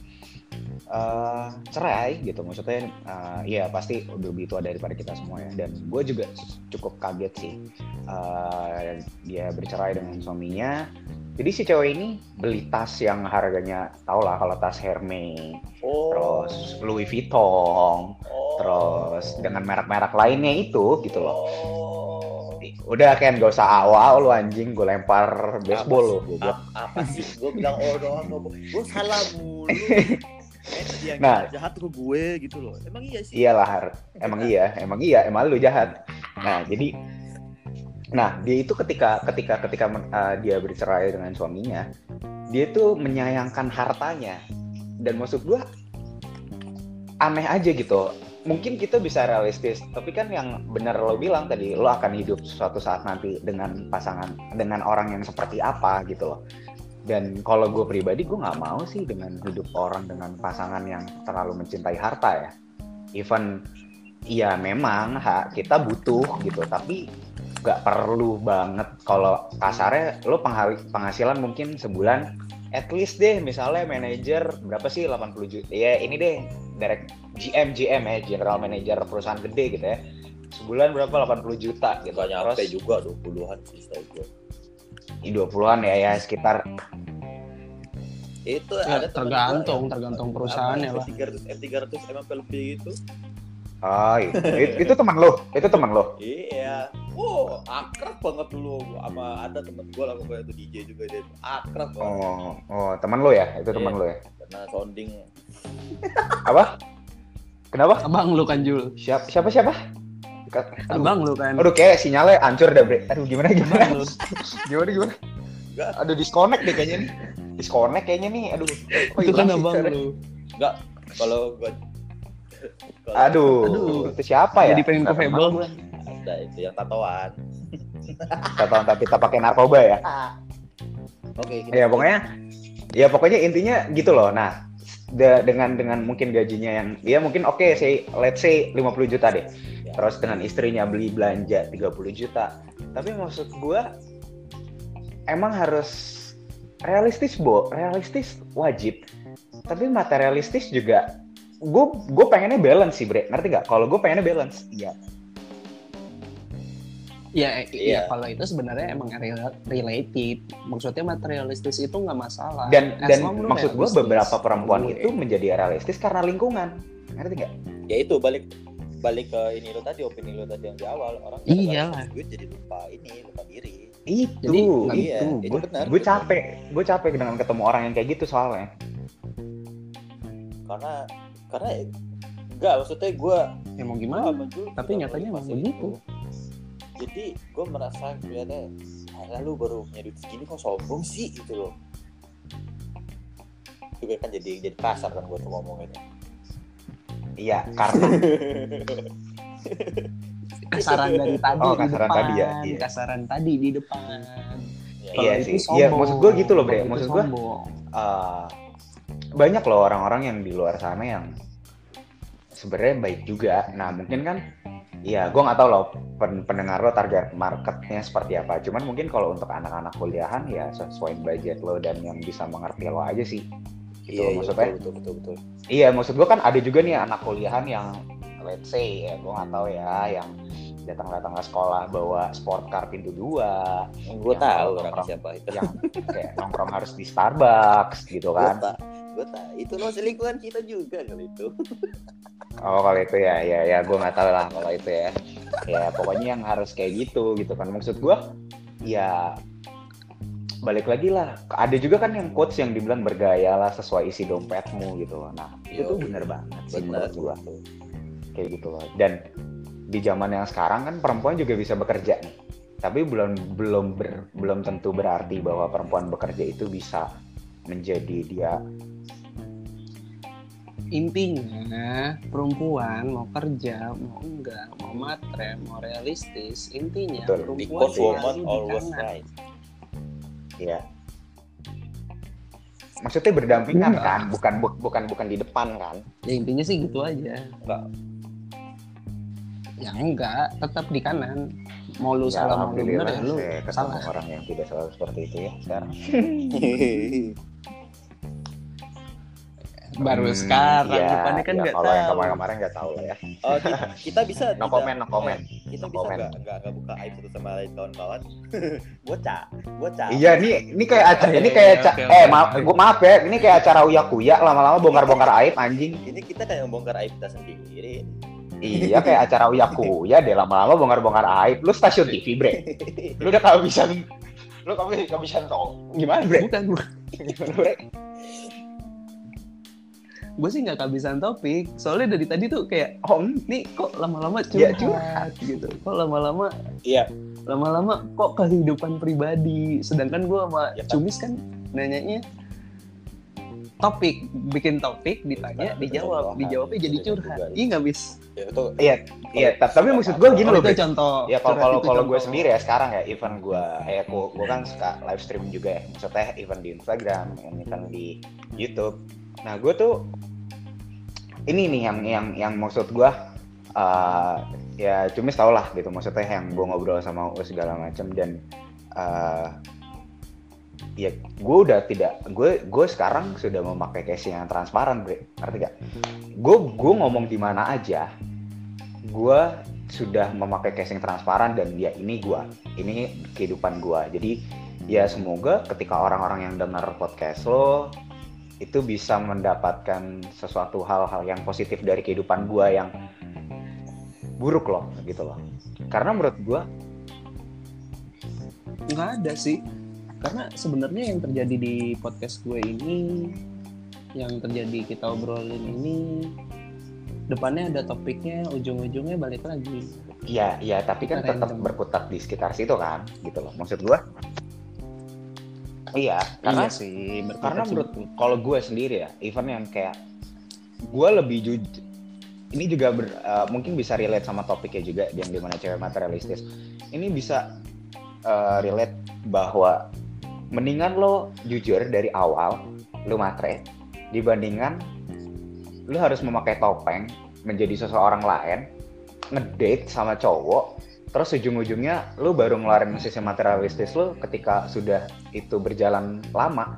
eh cerai gitu. Maksudnya eh, iya pasti lebih tua daripada kita semua ya. Dan gue juga cukup kaget sih Eh, dia bercerai dengan suaminya. Jadi si cewek ini beli tas yang harganya tau lah kalau tas Hermes Oh. terus Louis Vuitton. Oh. terus dengan merek-merek lainnya itu gitu loh. Oh. Udah kan gak usah awal lu anjing gue lempar baseball lu. Apa, apa sih? Gue bilang oh doang, gue salah mulu. yang Nah. jahat ke gue gitu loh emang iya sih Iyalah, Har. emang iya, emang iya, emang lu jahat. Nah, jadi nah, dia itu ketika ketika ketika uh, dia bercerai dengan suaminya, dia itu menyayangkan hartanya. Dan maksud gua aneh aja gitu. Mungkin kita bisa realistis, tapi kan yang benar lo bilang tadi, lo akan hidup suatu saat nanti dengan pasangan dengan orang yang seperti apa gitu loh. Dan kalau gue pribadi, gue nggak mau sih dengan hidup orang dengan pasangan yang terlalu mencintai harta ya even ya memang ha, kita butuh gitu tapi nggak perlu banget kalau kasarnya lo penghasilan mungkin sebulan at least deh misalnya manajer berapa sih 80 juta? Ya ini deh direct GM GM ya general manager perusahaan gede gitu ya. Sebulan berapa? 80 juta gitu. Gak nyampe terus juga 20-an sih setahu gue di 20-an ya ya sekitar. Itu Ya, ada tergantung, tergantung perusahaannya, Pak. F300 F300 MP lebih gitu oh itu, itu, teman lo itu teman lo iya oh akrab banget dulu sama ada temen gue lah pokoknya itu DJ juga dia akrab banget oh oh teman lo ya itu teman Iya. lo ya karena sounding apa kenapa Abang lu kan Jul. siapa siapa siapa Aduh. Abang lu kan. Aduh kayak sinyalnya hancur dah bre. Aduh gimana gimana? Abang lu. Gimana gimana? Enggak. Aduh disconnect deh kayaknya nih. Disconnect kayaknya nih. Aduh. kok Itu kan abang suaranya? lu. kalau gue Aduh. Aduh. Itu siapa ya? Jadi pengen ke Fable. ada itu yang tatoan tahu tapi kita pakai narkoba ya. oke kita Ya pokoknya ya pokoknya intinya gitu loh. Nah, de- dengan dengan mungkin gajinya yang ya mungkin oke say let's say 50 juta deh. Ya. Terus dengan istrinya beli belanja 30 juta. Tapi maksud gua emang harus realistis, Bo. Realistis wajib. Tapi materialistis juga gue gue pengennya balance sih bre ngerti gak kalau gue pengennya balance iya Ya, eh, Iya. iya. kalau itu sebenarnya emang rela- related. Maksudnya materialistis itu nggak masalah. dan As dan maksud gue beberapa perempuan Gue. itu menjadi realistis karena lingkungan ngerti gak ya itu balik balik ke ini lo tadi opini lo tadi yang di awal orang Iyalah. gue jadi lupa ini lupa diri itu Jadi, nggak iya, itu itu gue benar, gue capek gue capek dengan ketemu orang yang kayak gitu soalnya karena karena enggak maksudnya gue Ya mau Gua gimana? Jul Tapi nyatanya emang fase begitu. itu. jadi gue merasa kelihatannya "Alah, lu baru punya duit segini kok sombong sih gitu loh juga kan jadi jadi kasar kan gue tuh ngomongnya iya karena Kasaran dari tadi Oh, di kasaran depan. tadi ya, iya. Kasaran tadi di depan. Ya, Iya itu sih. sombong. Iya, maksud gua gitu loh, Bre. Maksud gua- sombong. Banyak loh orang-orang yang di luar sana yang sebenarnya baik juga. Nah mungkin kan, ya gue nggak tahu loh pen- pendengar lo target marketnya seperti apa. Cuman mungkin kalau untuk anak-anak kuliahan ya sesuai budget lo dan yang bisa mengerti lo aja sih. Gitu iya, iya, maksudnya. betul, betul betul betul Iya, maksud gue kan ada juga nih anak kuliahan yang let's say ya, gue nggak tahu ya, yang datang-datang ke sekolah bawa sport car pintu dua, gue tahu orang- siapa itu yang kayak nongkrong harus di Starbucks gitu kan. gue tak itu lo selingkuhan kita juga kali itu Oh kalau itu ya, ya, ya, gue nggak tahu lah kalau itu ya. Ya pokoknya yang harus kayak gitu gitu kan. Maksud gue, ya balik lagi lah. Ada juga kan yang quotes yang dibilang bergaya lah sesuai isi dompetmu gitu loh. Nah itu tuh bener banget sih menurut gue. Kayak gitu loh. Dan di zaman yang sekarang kan perempuan juga bisa bekerja nih. Tapi belum belum ber- belum tentu berarti bahwa perempuan bekerja itu bisa menjadi dia Intinya perempuan mau kerja, mau enggak, mau matre, mau realistis, intinya Betul. perempuan because woman always right ya maksudnya berdampingan Enggak. kan bukan bu- bukan bukan di depan kan Ya intinya sih gitu aja. Enggak. Ya enggak, tetap di kanan. Mau lu Ya, salah mau lu bener ya lu salah. orang yang tidak selalu seperti itu ya sekarang Baru Hmm, sekarang, iya, depannya kan iya, nggak kalau yang tahu. kemarin-kemarin nggak tahu lah ya oh kita, kita bisa no tidak- comment no comment eh, kita No bisa comment. nggak nggak nggak buka aib satu sama lain kawan-kawan bocah bocah iya ini ini kayak acara ini kayak ca- oke, eh oke. maaf gua maaf ya ini kayak acara uya kuya lama-lama bongkar-bongkar aib anjing ini kita kayak membongkar aib kita sendiri iya kayak acara uya kuya deh lama-lama bongkar-bongkar aib. Lu stasiun TV bre. Lu udah kehabisan lu kami kehabisan tau gimana bre? Bukan, bukan. gimana bre? Gue sih nggak kehabisan topik. Soalnya dari tadi tuh kayak Oh, nih kok lama-lama Ya, curhat gitu. Kok lama-lama iya. lama-lama kok kehidupan pribadi? Sedangkan gue sama Ya kan? Cumis kan nanyanya topik bikin topik ditanya Nah, dijawab betul. dijawabnya jadi curhat iya nggak bis Ya, itu Iya, iya. ta- Tapi maksud gue gini loh, itu Bre. contoh Ya kalau kalau itu kalau gue sendiri ya sekarang ya event gue, eh gue gue kan suka live stream juga ya. Maksudnya event di Instagram, event di YouTube. Nah gue tuh ini nih yang yang yang maksud gue eh ya cumis tau lah gitu maksudnya yang gue ngobrol sama Uus segala macam dan eh ya gue udah tidak gue gue sekarang sudah memakai casing yang transparan bre. Ngerti gak gue gue ngomong di mana aja gue sudah memakai casing transparan dan ya ini gue ini kehidupan gue jadi ya semoga ketika orang-orang yang dengar podcast lo itu bisa mendapatkan sesuatu hal-hal yang positif dari kehidupan gue yang buruk loh gitu loh. Karena menurut gue nggak ada sih karena sebenarnya yang terjadi di podcast gue ini yang terjadi kita obrolin ini depannya ada topiknya ujung-ujungnya balik lagi Iya, iya, tapi kan tetap berkutat di sekitar situ kan, gitu loh. Maksud gua, iya, karena iya sih karena menurut- kalau gue sendiri ya, event yang kayak gue lebih jujur. Ini juga ber- eh, mungkin bisa relate sama topiknya juga yang di mana cewek materialistis. Ini bisa eh, relate bahwa mendingan lo jujur dari awal, lo matre, dibandingkan lo harus memakai topeng menjadi seseorang lain, ngedate sama cowok, terus ujung-ujungnya lo baru ngeluarin sisi materialistis lo ketika sudah itu berjalan lama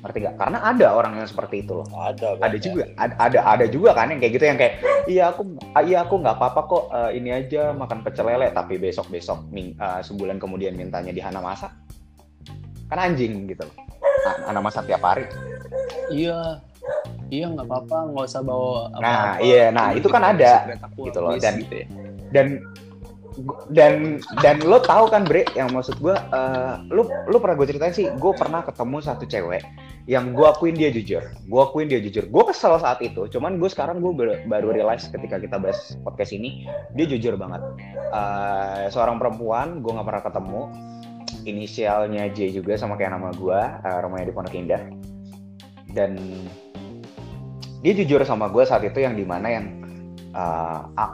ngerti gak? Karena ada orang yang seperti itu loh. ada Ada banyak. juga, ada, ada ada juga kan yang kayak gitu yang kayak iya aku ah, iya aku nggak apa-apa kok eh, ini aja makan pecel lele tapi besok besok sebulan kemudian mintanya di Hana masak kan anjing gitu loh. Ha- Hana masak tiap hari. iya. Iya nggak apa-apa. Nggak usah bawa apa-apa. Nah, iya, nah, itu kan ada, gitu loh, dan- gitu ya. dan dan dan lo tahu kan bre yang maksud gue eh lu lu pernah gue ceritain sih gue pernah ketemu satu cewek yang gue akuin dia jujur. Gue akuin dia jujur. Gue kesel saat itu cuman gue sekarang gue ber- baru realize ketika kita bahas podcast ini dia jujur banget. Eh seorang perempuan gue nggak pernah ketemu inisialnya J juga sama kayak nama gue eh, rumahnya di Pondok Indah dan dia jujur sama gue saat itu yang di mana yang eh, ah,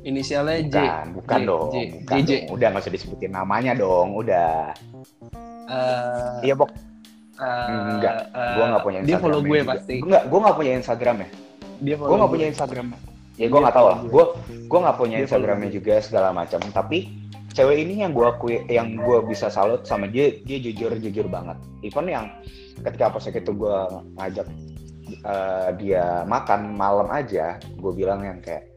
inisialnya J Bukan, bukan J, dong. J, bukan JJ. dong. Udah nggak usah disebutin namanya dong, udah. Eh, Iya, Bok. eh, Enggak, eh, Gua nggak punya dia Instagram. follow gue pasti Enggak, gua nggak punya Instagram ya. dia Gua follow nggak punya Instagram. Ya Dia gua nggak tahu lah. Gua gua nggak punya Dia Instagramnya gue. juga segala macam. Tapi cewek ini yang gua akui, yang gua bisa salut sama dia, dia jujur jujur banget. Even yang ketika pas itu gua ngajak eh, dia makan malam aja, gue bilang yang kayak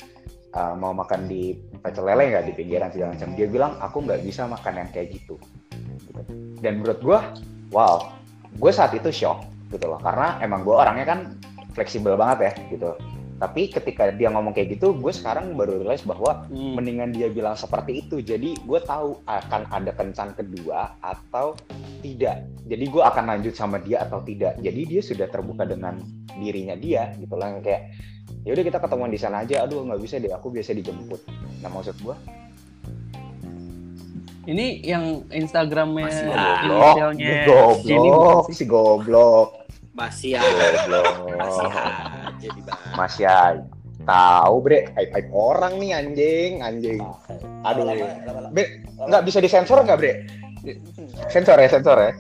eh, mau makan di pecel lele nggak di pinggiran segala macam. Dia bilang aku nggak bisa makan yang kayak gitu. Gitu. Dan menurut gue, wow, gue saat itu shock gitu loh, karena emang gue orangnya kan fleksibel banget ya gitu. Tapi ketika dia ngomong kayak gitu, gue sekarang baru realize bahwa Hmm. mendingan dia bilang seperti itu. Jadi gue tahu akan ada kencan kedua atau tidak. Jadi gue akan lanjut sama dia atau tidak. Jadi dia sudah terbuka dengan dirinya dia gitu lah yang kayak ya udah kita ketemuan di sana aja. Aduh nggak bisa deh, aku biasa dijemput. Nah maksud gue ini yang Instagramnya Masih goblok, inisialnya goblok, sih? si goblok, Masih ya. goblok. Aja dibahas. Masih aja. Tahu bre, hype orang nih anjing, anjing. Aduh. Bre, nggak bisa disensor nggak bre? Sensor ya, sensor ya.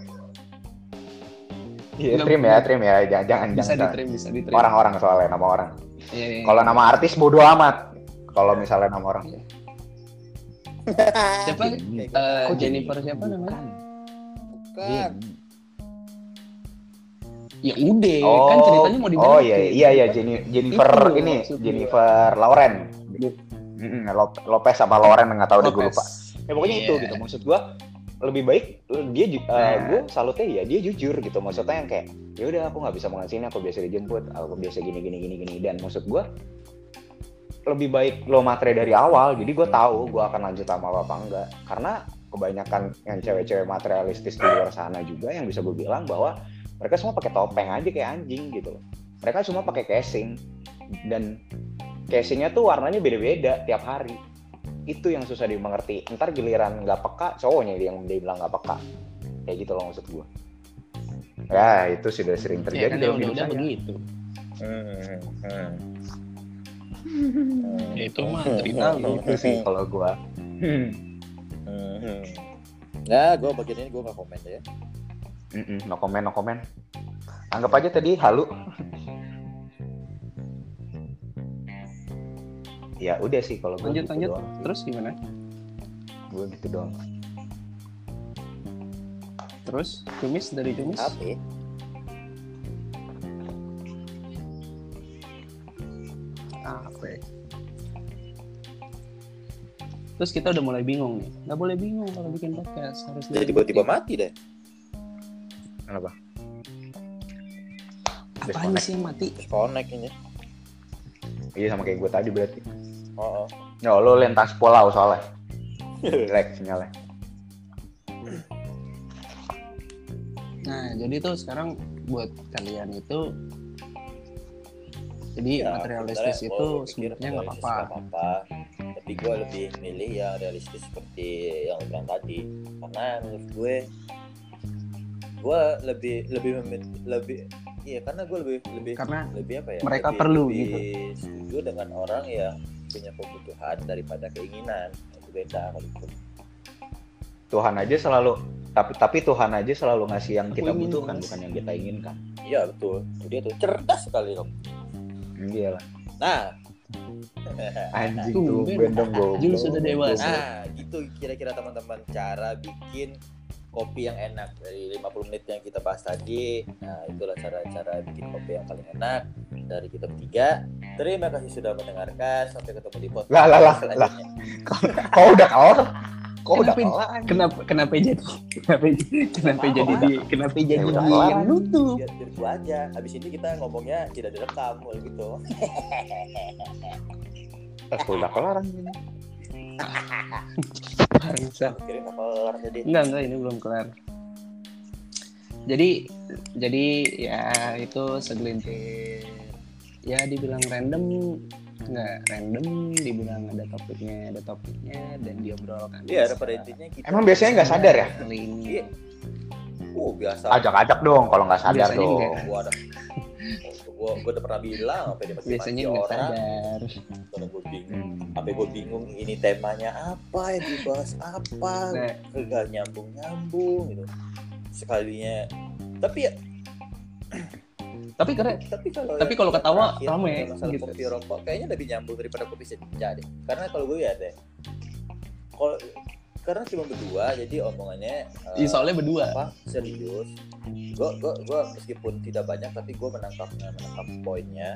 Iya, trim ya, trim ya. Jangan, jangan, bisa jangan. ditrim bisa ditrim Orang-orang soalnya, nama orang. Iya, iya. Kalau nama artis bodo amat. Kalau misalnya nama orang. siapa Eh, Kok jadi- Jennifer siapa namanya Bukan. Ya udah Oh, kan ceritanya mau dibalik Oh iya, iya, iya. Jenny, Jennifer Itu ini, maksudnya. Jennifer Lauren. Lop- Lopez sama Lauren nggak tahu deh gue lupa. Ya pokoknya itu Iya. gitu. Maksud gue lebih baik dia ju- eh, Nah. gue salutnya ya dia jujur gitu maksudnya yang kayak ya udah aku nggak bisa sini aku biasa dijemput aku biasa gini gini gini gini dan maksud gue lebih baik lo matre dari awal jadi gue tahu gue akan lanjut sama apa apa enggak karena kebanyakan yang cewek-cewek materialistis di luar sana juga yang bisa gue bilang bahwa mereka semua pakai topeng aja kayak anjing gitu loh. Mereka semua pakai casing. Dan casingnya tuh warnanya beda-beda tiap hari. Itu yang susah dimengerti. Ntar giliran nggak peka cowoknya yang dia bilang nggak peka. Kayak gitu loh maksud gue ya itu sudah sering ya terjadi kan dalam hidup saya. begitu. Hmm, hmm. ya itu mah cerita lu itu sih kalau gue Hmm, hmm. Nah, gue bagian ini gue nggak komen deh ya. Mm-mm, no comment no comment anggap aja tadi halu ya udah sih kalau lanjut gitu lanjut doang sih. terus gimana gue gitu doang terus kumis dari kumis Apa? ya? apa ya? terus kita udah mulai bingung nih nggak boleh bingung kalau bikin podcast harus Jadi tiba-tiba mati deh. Kenapa apaan sih mati Connect ini. iya sama kayak gue tadi berarti Oh, oh. ya lo lintas pulau soalnya jelek sinyalnya nah jadi tuh sekarang buat kalian itu jadi Ya, materialistis itu sebenarnya nggak apa-apa apa-apa. Tapi gue lebih milih yang realistis seperti yang lu bilang tadi. Karena menurut gue, gue lebih lebih lebih iya karena gue lebih lebih karena lebih apa ya? mereka lebih, perlu, lebih gitu. setuju dengan orang yang punya kebutuhan daripada keinginan itu beda kalau itu. Tuhan aja selalu tapi tapi Tuhan aja selalu ngasih yang kita butuhkan Mas. bukan yang kita inginkan Iya betul. Dia tuh cerdas sekali dong. iya lah Nah, anjing tuh bendong Jul sudah dewasa. Nah, gitu kira-kira teman-teman cara bikin kopi yang enak dari 50 menit yang kita bahas tadi. Nah, itulah cara-cara bikin kopi yang paling enak dari kita bertiga. Terima kasih sudah mendengarkan. Sampai ketemu di podcast Lah, lah, lah, selanjutnya. kau udah kelar kau udah Kenapa- kenapa kenapa jadi kenapa kenapa Kenapa? jadi di kenapa jadi kelar. yang nutup Biar, biar gua aja. Habis ini kita ngomongnya tidak direkam gitu. kau udah kelar anjing Bangsa. Kirim kelar jadi. enggak enggak ini belum kelar jadi jadi ya itu segelintir ya dibilang random nggak random dibilang ada topiknya ada topiknya dan diobrolkan Iya, ada pada intinya kita. emang biasanya nggak sadar ya kali ini Iya. Oh, biasa. ajak-ajak dong kalau nggak sadar Biasanya dong Gua gua, udah pernah bilang sampai dia masih biasanya nggak orang. sadar. Karena gue bingung Hmm. sampai gue bingung ini temanya apa yang dibahas apa. Nah. gak nyambung nyambung gitu. Sekalinya. Tapi ya tapi keren. Tapi kalau Tapi kalau ketawa, rame, masalah gitu. kopi rokok kayaknya lebih nyambung daripada kopi senja deh karena kalau gue ya deh kalau karena cuma berdua jadi omongannya Iya, soalnya berdua. apa serius. Gue gue gue meskipun tidak banyak tapi gue menangkapnya menangkap poinnya.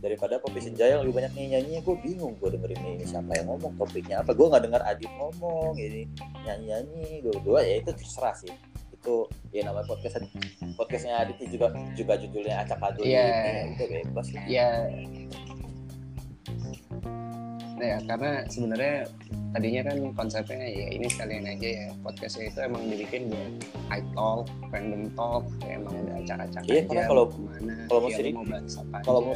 Daripada kopi senja yang lebih banyak nyanyi gue bingung gue dengerin ini siapa yang ngomong topiknya apa. Gue nggak dengar Adit ngomong ini nyanyi nyanyi gue berdua ya itu terserah sih. Itu ya namanya podcast podcastnya Adit juga juga judulnya acak adul Iya. ini ya udah bebas lah. Ya ya karena sebenarnya tadinya kan konsepnya ya ini sekalian aja ya podcastnya itu emang dibikin buat high talk, random talk, ya emang udah acak-acak Iya, aja. kalau- mau ke mana, kalau mau ya, seri- lu mau bahas apa kalau mau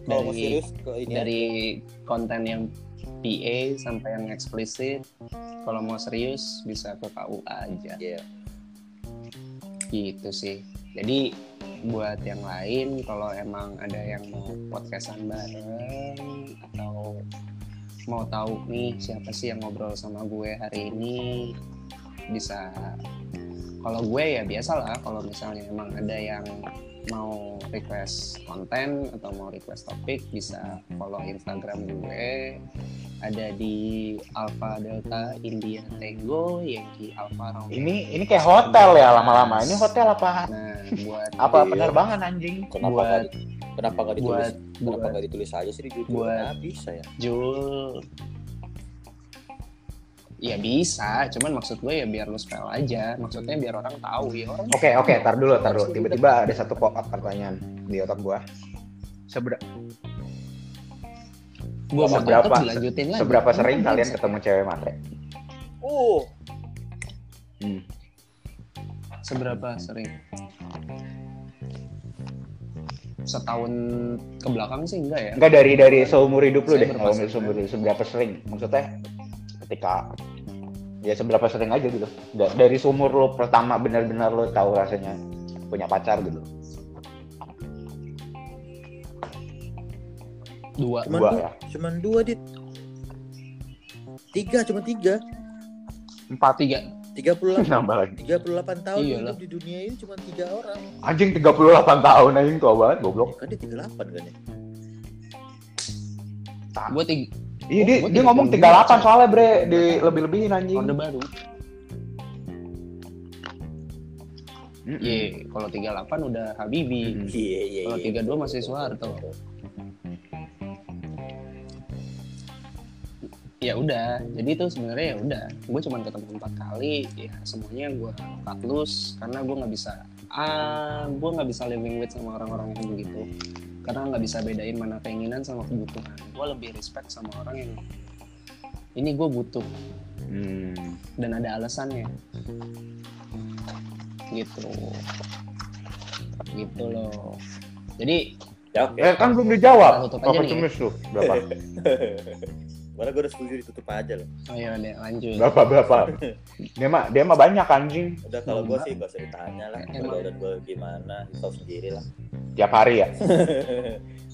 kalau mau Dari- serius ke ini dari konten yang PA sampai yang eksplisit, kalau mau serius bisa ke KUA aja. Iya. gitu sih jadi buat yang lain kalau emang ada yang mau podcastan bareng atau mau tahu nih siapa sih yang ngobrol sama gue hari ini. Bisa kalau gue ya biasa lah kalau misalnya emang ada yang mau request konten atau mau request topik bisa follow Instagram gue. Ada di Alpha Delta India Tango Yankee Alpha Romeo. Ini ini kayak hotel ya lama-lama. Ini hotel apa? Nah buat apa penerbangan anjing? Kenapa buat- nggak di- kenapa nggak ditulis buat kenapa buat nggak ditulis aja sih di judul buat- Nah, bisa ya Jul ya bisa cuman maksud gue ya biar lu spell aja maksudnya biar orang tahu ya orang Oke oke, tar dulu tar dulu. Tiba-tiba ada satu pop up pertanyaan di otak gua. Sebera- gue mau seberapa- tutup dilanjutin lagi seberapa sering Emang kalian bisa? ketemu cewek matre? oh Hmm. seberapa sering setahun ke belakang sih enggak ya Enggak dari dari seumur hidup lu deh. Kalau seumur hidup seberapa sering? Maksudnya ketika ya seberapa sering aja gitu. Da- Dari seumur lu pertama benar-benar lu tahu rasanya punya pacar gitu. dua Cuman Dua dua, ya. cuman dua dit. Tiga, cuma tiga. Empat tiga Tiga puluh delapan. nambah lagi. 38 tahun Iyalah. hidup di dunia ini cuma tiga orang. Anjing 38 tahun anjing tua banget goblok. Ya kan dia 38 kan ya? gue tiga Iya Oh, dia, gua dia ngomong 38 38 soalnya bre di lebih-lebihin anjing. orde baru. Iya, kalau 38 udah Habibi. Mm. Iya, iya, Kalau iya. 32 masih Soeharto. Ya udah, jadi itu sebenarnya ya udah. Gue cuma ketemu empat kali, ya semuanya gue cut loose karena gue nggak bisa ah gue nggak bisa living with sama orang-orang yang begitu karena nggak bisa bedain mana keinginan sama kebutuhan gue lebih respect sama orang yang ini gue butuh Hmm. dan ada alasannya gitu gitu loh jadi Ya oke. Eh kan belum dijawab. Kita tutup aja Berapa nih ya. cumis tuh? Berapa? Mana gue udah setuju ditutup aja loh. oh ya udah lanjut Berapa berapa? Dia mah dia mah banyak anjing. Udah kalau gue sih gak usah ditanya lah. Kalau gue gimana, tahu sendiri lah. Tiap hari ya.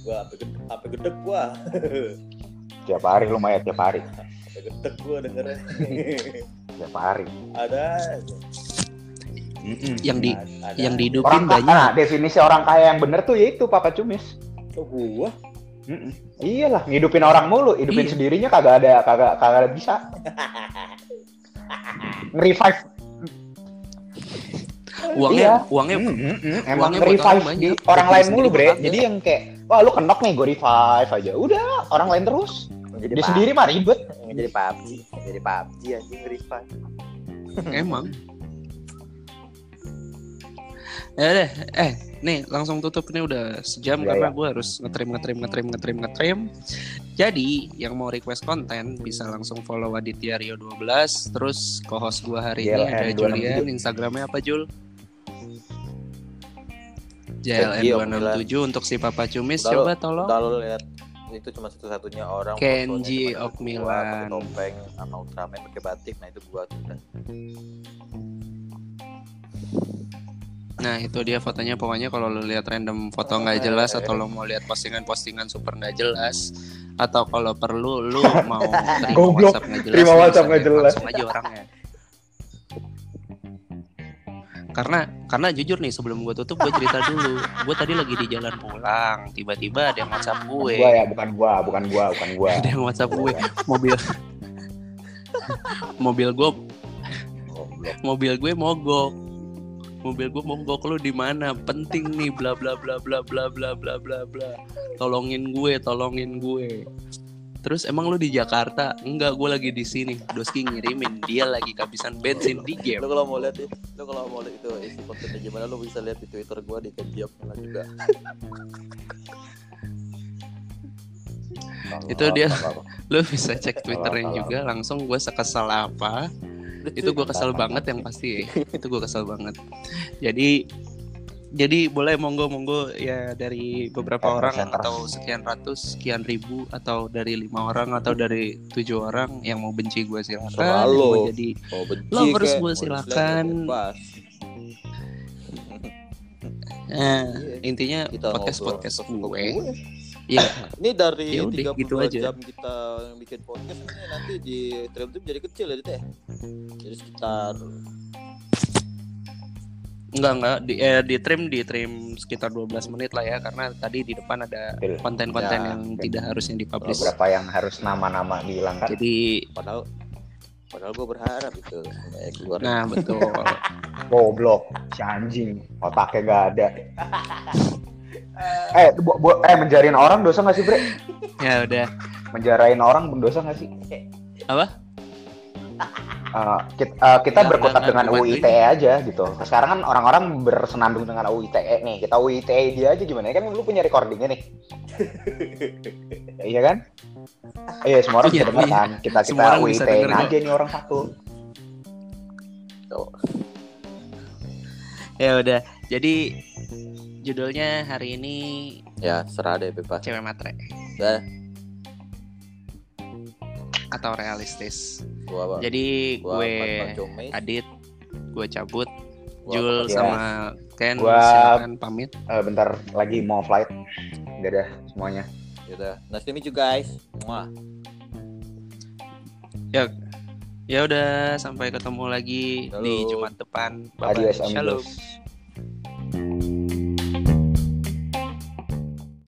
gue apa gede, apa gedek gue, Tiap hari lumayan tiap hari. apa gedek gue dengernya. Tiap hari. Ada aja. yang di Ada. yang dihidupin Orang kaya, banyak nah, definisi orang kaya yang bener tuh yaitu Papa Cumis. Oh, gua Mm-mm. Iyalah, ngidupin orang mulu, hidupin Iya. sendirinya kagak ada kagak kagak ada bisa. Nge-revive. uangnya Iya. uangnya Mm, mm, mm. Emang uangnya nge-revive orang di orang lain mulu, Bre. Jadi yang kayak wah lu kenok nih, gue revive aja. Udah, orang lain terus. Dia sendiri mah ribet. menjadi PUBG, menjadi PUBG anjing revive. emang ya deh eh nih langsung tutup nih udah sejam Ya, karena ya. gue harus ngetrim ngetrim ngetrim ngetrim ngetrim. Jadi yang mau request konten bisa langsung follow Aditya Rio 12 terus co-host gue hari ini ada JLN Julian instagramnya apa Jul? Kenji JLN267 untuk si Papa Cumis. Udah coba tolong. lo lihat itu cuma satu-satunya orang Kenji Okmilan. pakai topeng sama Ultraman pakai batik. Nah itu gua tuh. Nah itu dia fotonya. Pokoknya kalau lo lihat random foto nggak jelas atau lo mau lihat postingan-postingan super nggak jelas atau kalau perlu lu mau terima Goblok, WhatsApp nggak jelas terima WhatsApp nggak jelas. langsung aja orangnya. Karena karena jujur nih sebelum gue tutup gue cerita dulu. Gue tadi lagi di jalan pulang tiba-tiba ada yang WhatsApp gue. Gua ya, bukan gua, bukan gua, bukan gua. ada yang WhatsApp gue. Mobil. Mobil gue mobil gue mogok mobil gue mogok lu di mana? Penting nih bla bla bla bla bla bla bla bla bla. Tolongin gue tolongin gue. Terus emang lu di Jakarta? Enggak gue lagi di sini. Doski ngirimin dia lagi kehabisan bensin di game. Kalau mau lihat lo kalau mau lihat itu isi kontennya gimana lo bisa lihat di Twitter gua di Okmilan juga. Itu dia. Lu bisa cek twitternya juga langsung gue sekesal apa itu gue kesel banget yang pasti. Itu gue kesel banget. Jadi jadi boleh monggo monggo. Ya dari beberapa Eh, orang atau sekian ratus sekian ribu atau dari lima orang atau dari tujuh orang yang mau benci gue silakan. Selalu. Mau jadi Oh, benci Lovers kek, gue silakan. eh, Iya. intinya Kita podcast podcast gue. Iya, Ini dari Ya udah, 32 gitu aja. jam kita yang bikin podcast ini nanti di trim trim jadi kecil ya Dit, ya. Jadi sekitar enggak enggak di eh, di trim di trim sekitar 12 menit lah ya karena tadi di depan ada konten-konten Ya, yang tidak harusnya dipublish. Beberapa yang harus nama-nama dihilangkan. Jadi padahal padahal gue berharap itu eh, keluar. nah betul. Goblok, si anjing, otaknya gak ada. eh, bu, bu- eh menjarain orang dosa gak sih, Bre? ya udah. Menjarain orang dosa gak sih? Apa? Eh, kita, eh, kita nggak, dengan nggak, UU ITE aja gitu. Sekarang kan orang-orang bersenandung dengan UU ITE nih. Kita UU ITE dia aja gimana? Kan lu punya recordingnya nih. iya kan? Iya, semua orang Iya, bisa dengar iya. kan. Kita kita Semua orang UU bisa ITE denger kok. aja nih orang satu. Ya udah. Jadi judulnya hari ini Ya, serah deh bebas. cewek matre Dah, atau realistis. gua apa? Jadi Gua gue Adit, gue cabut, gua Jul apa- Ya. sama Ken Gua- silakan pamit. Eh, bentar lagi mau flight. Dadah semuanya. Yaudah, nice to meet you guys. Muah. Ya udah sampai ketemu lagi di Halo. Jumat depan. Bye bye. Adios Shalom.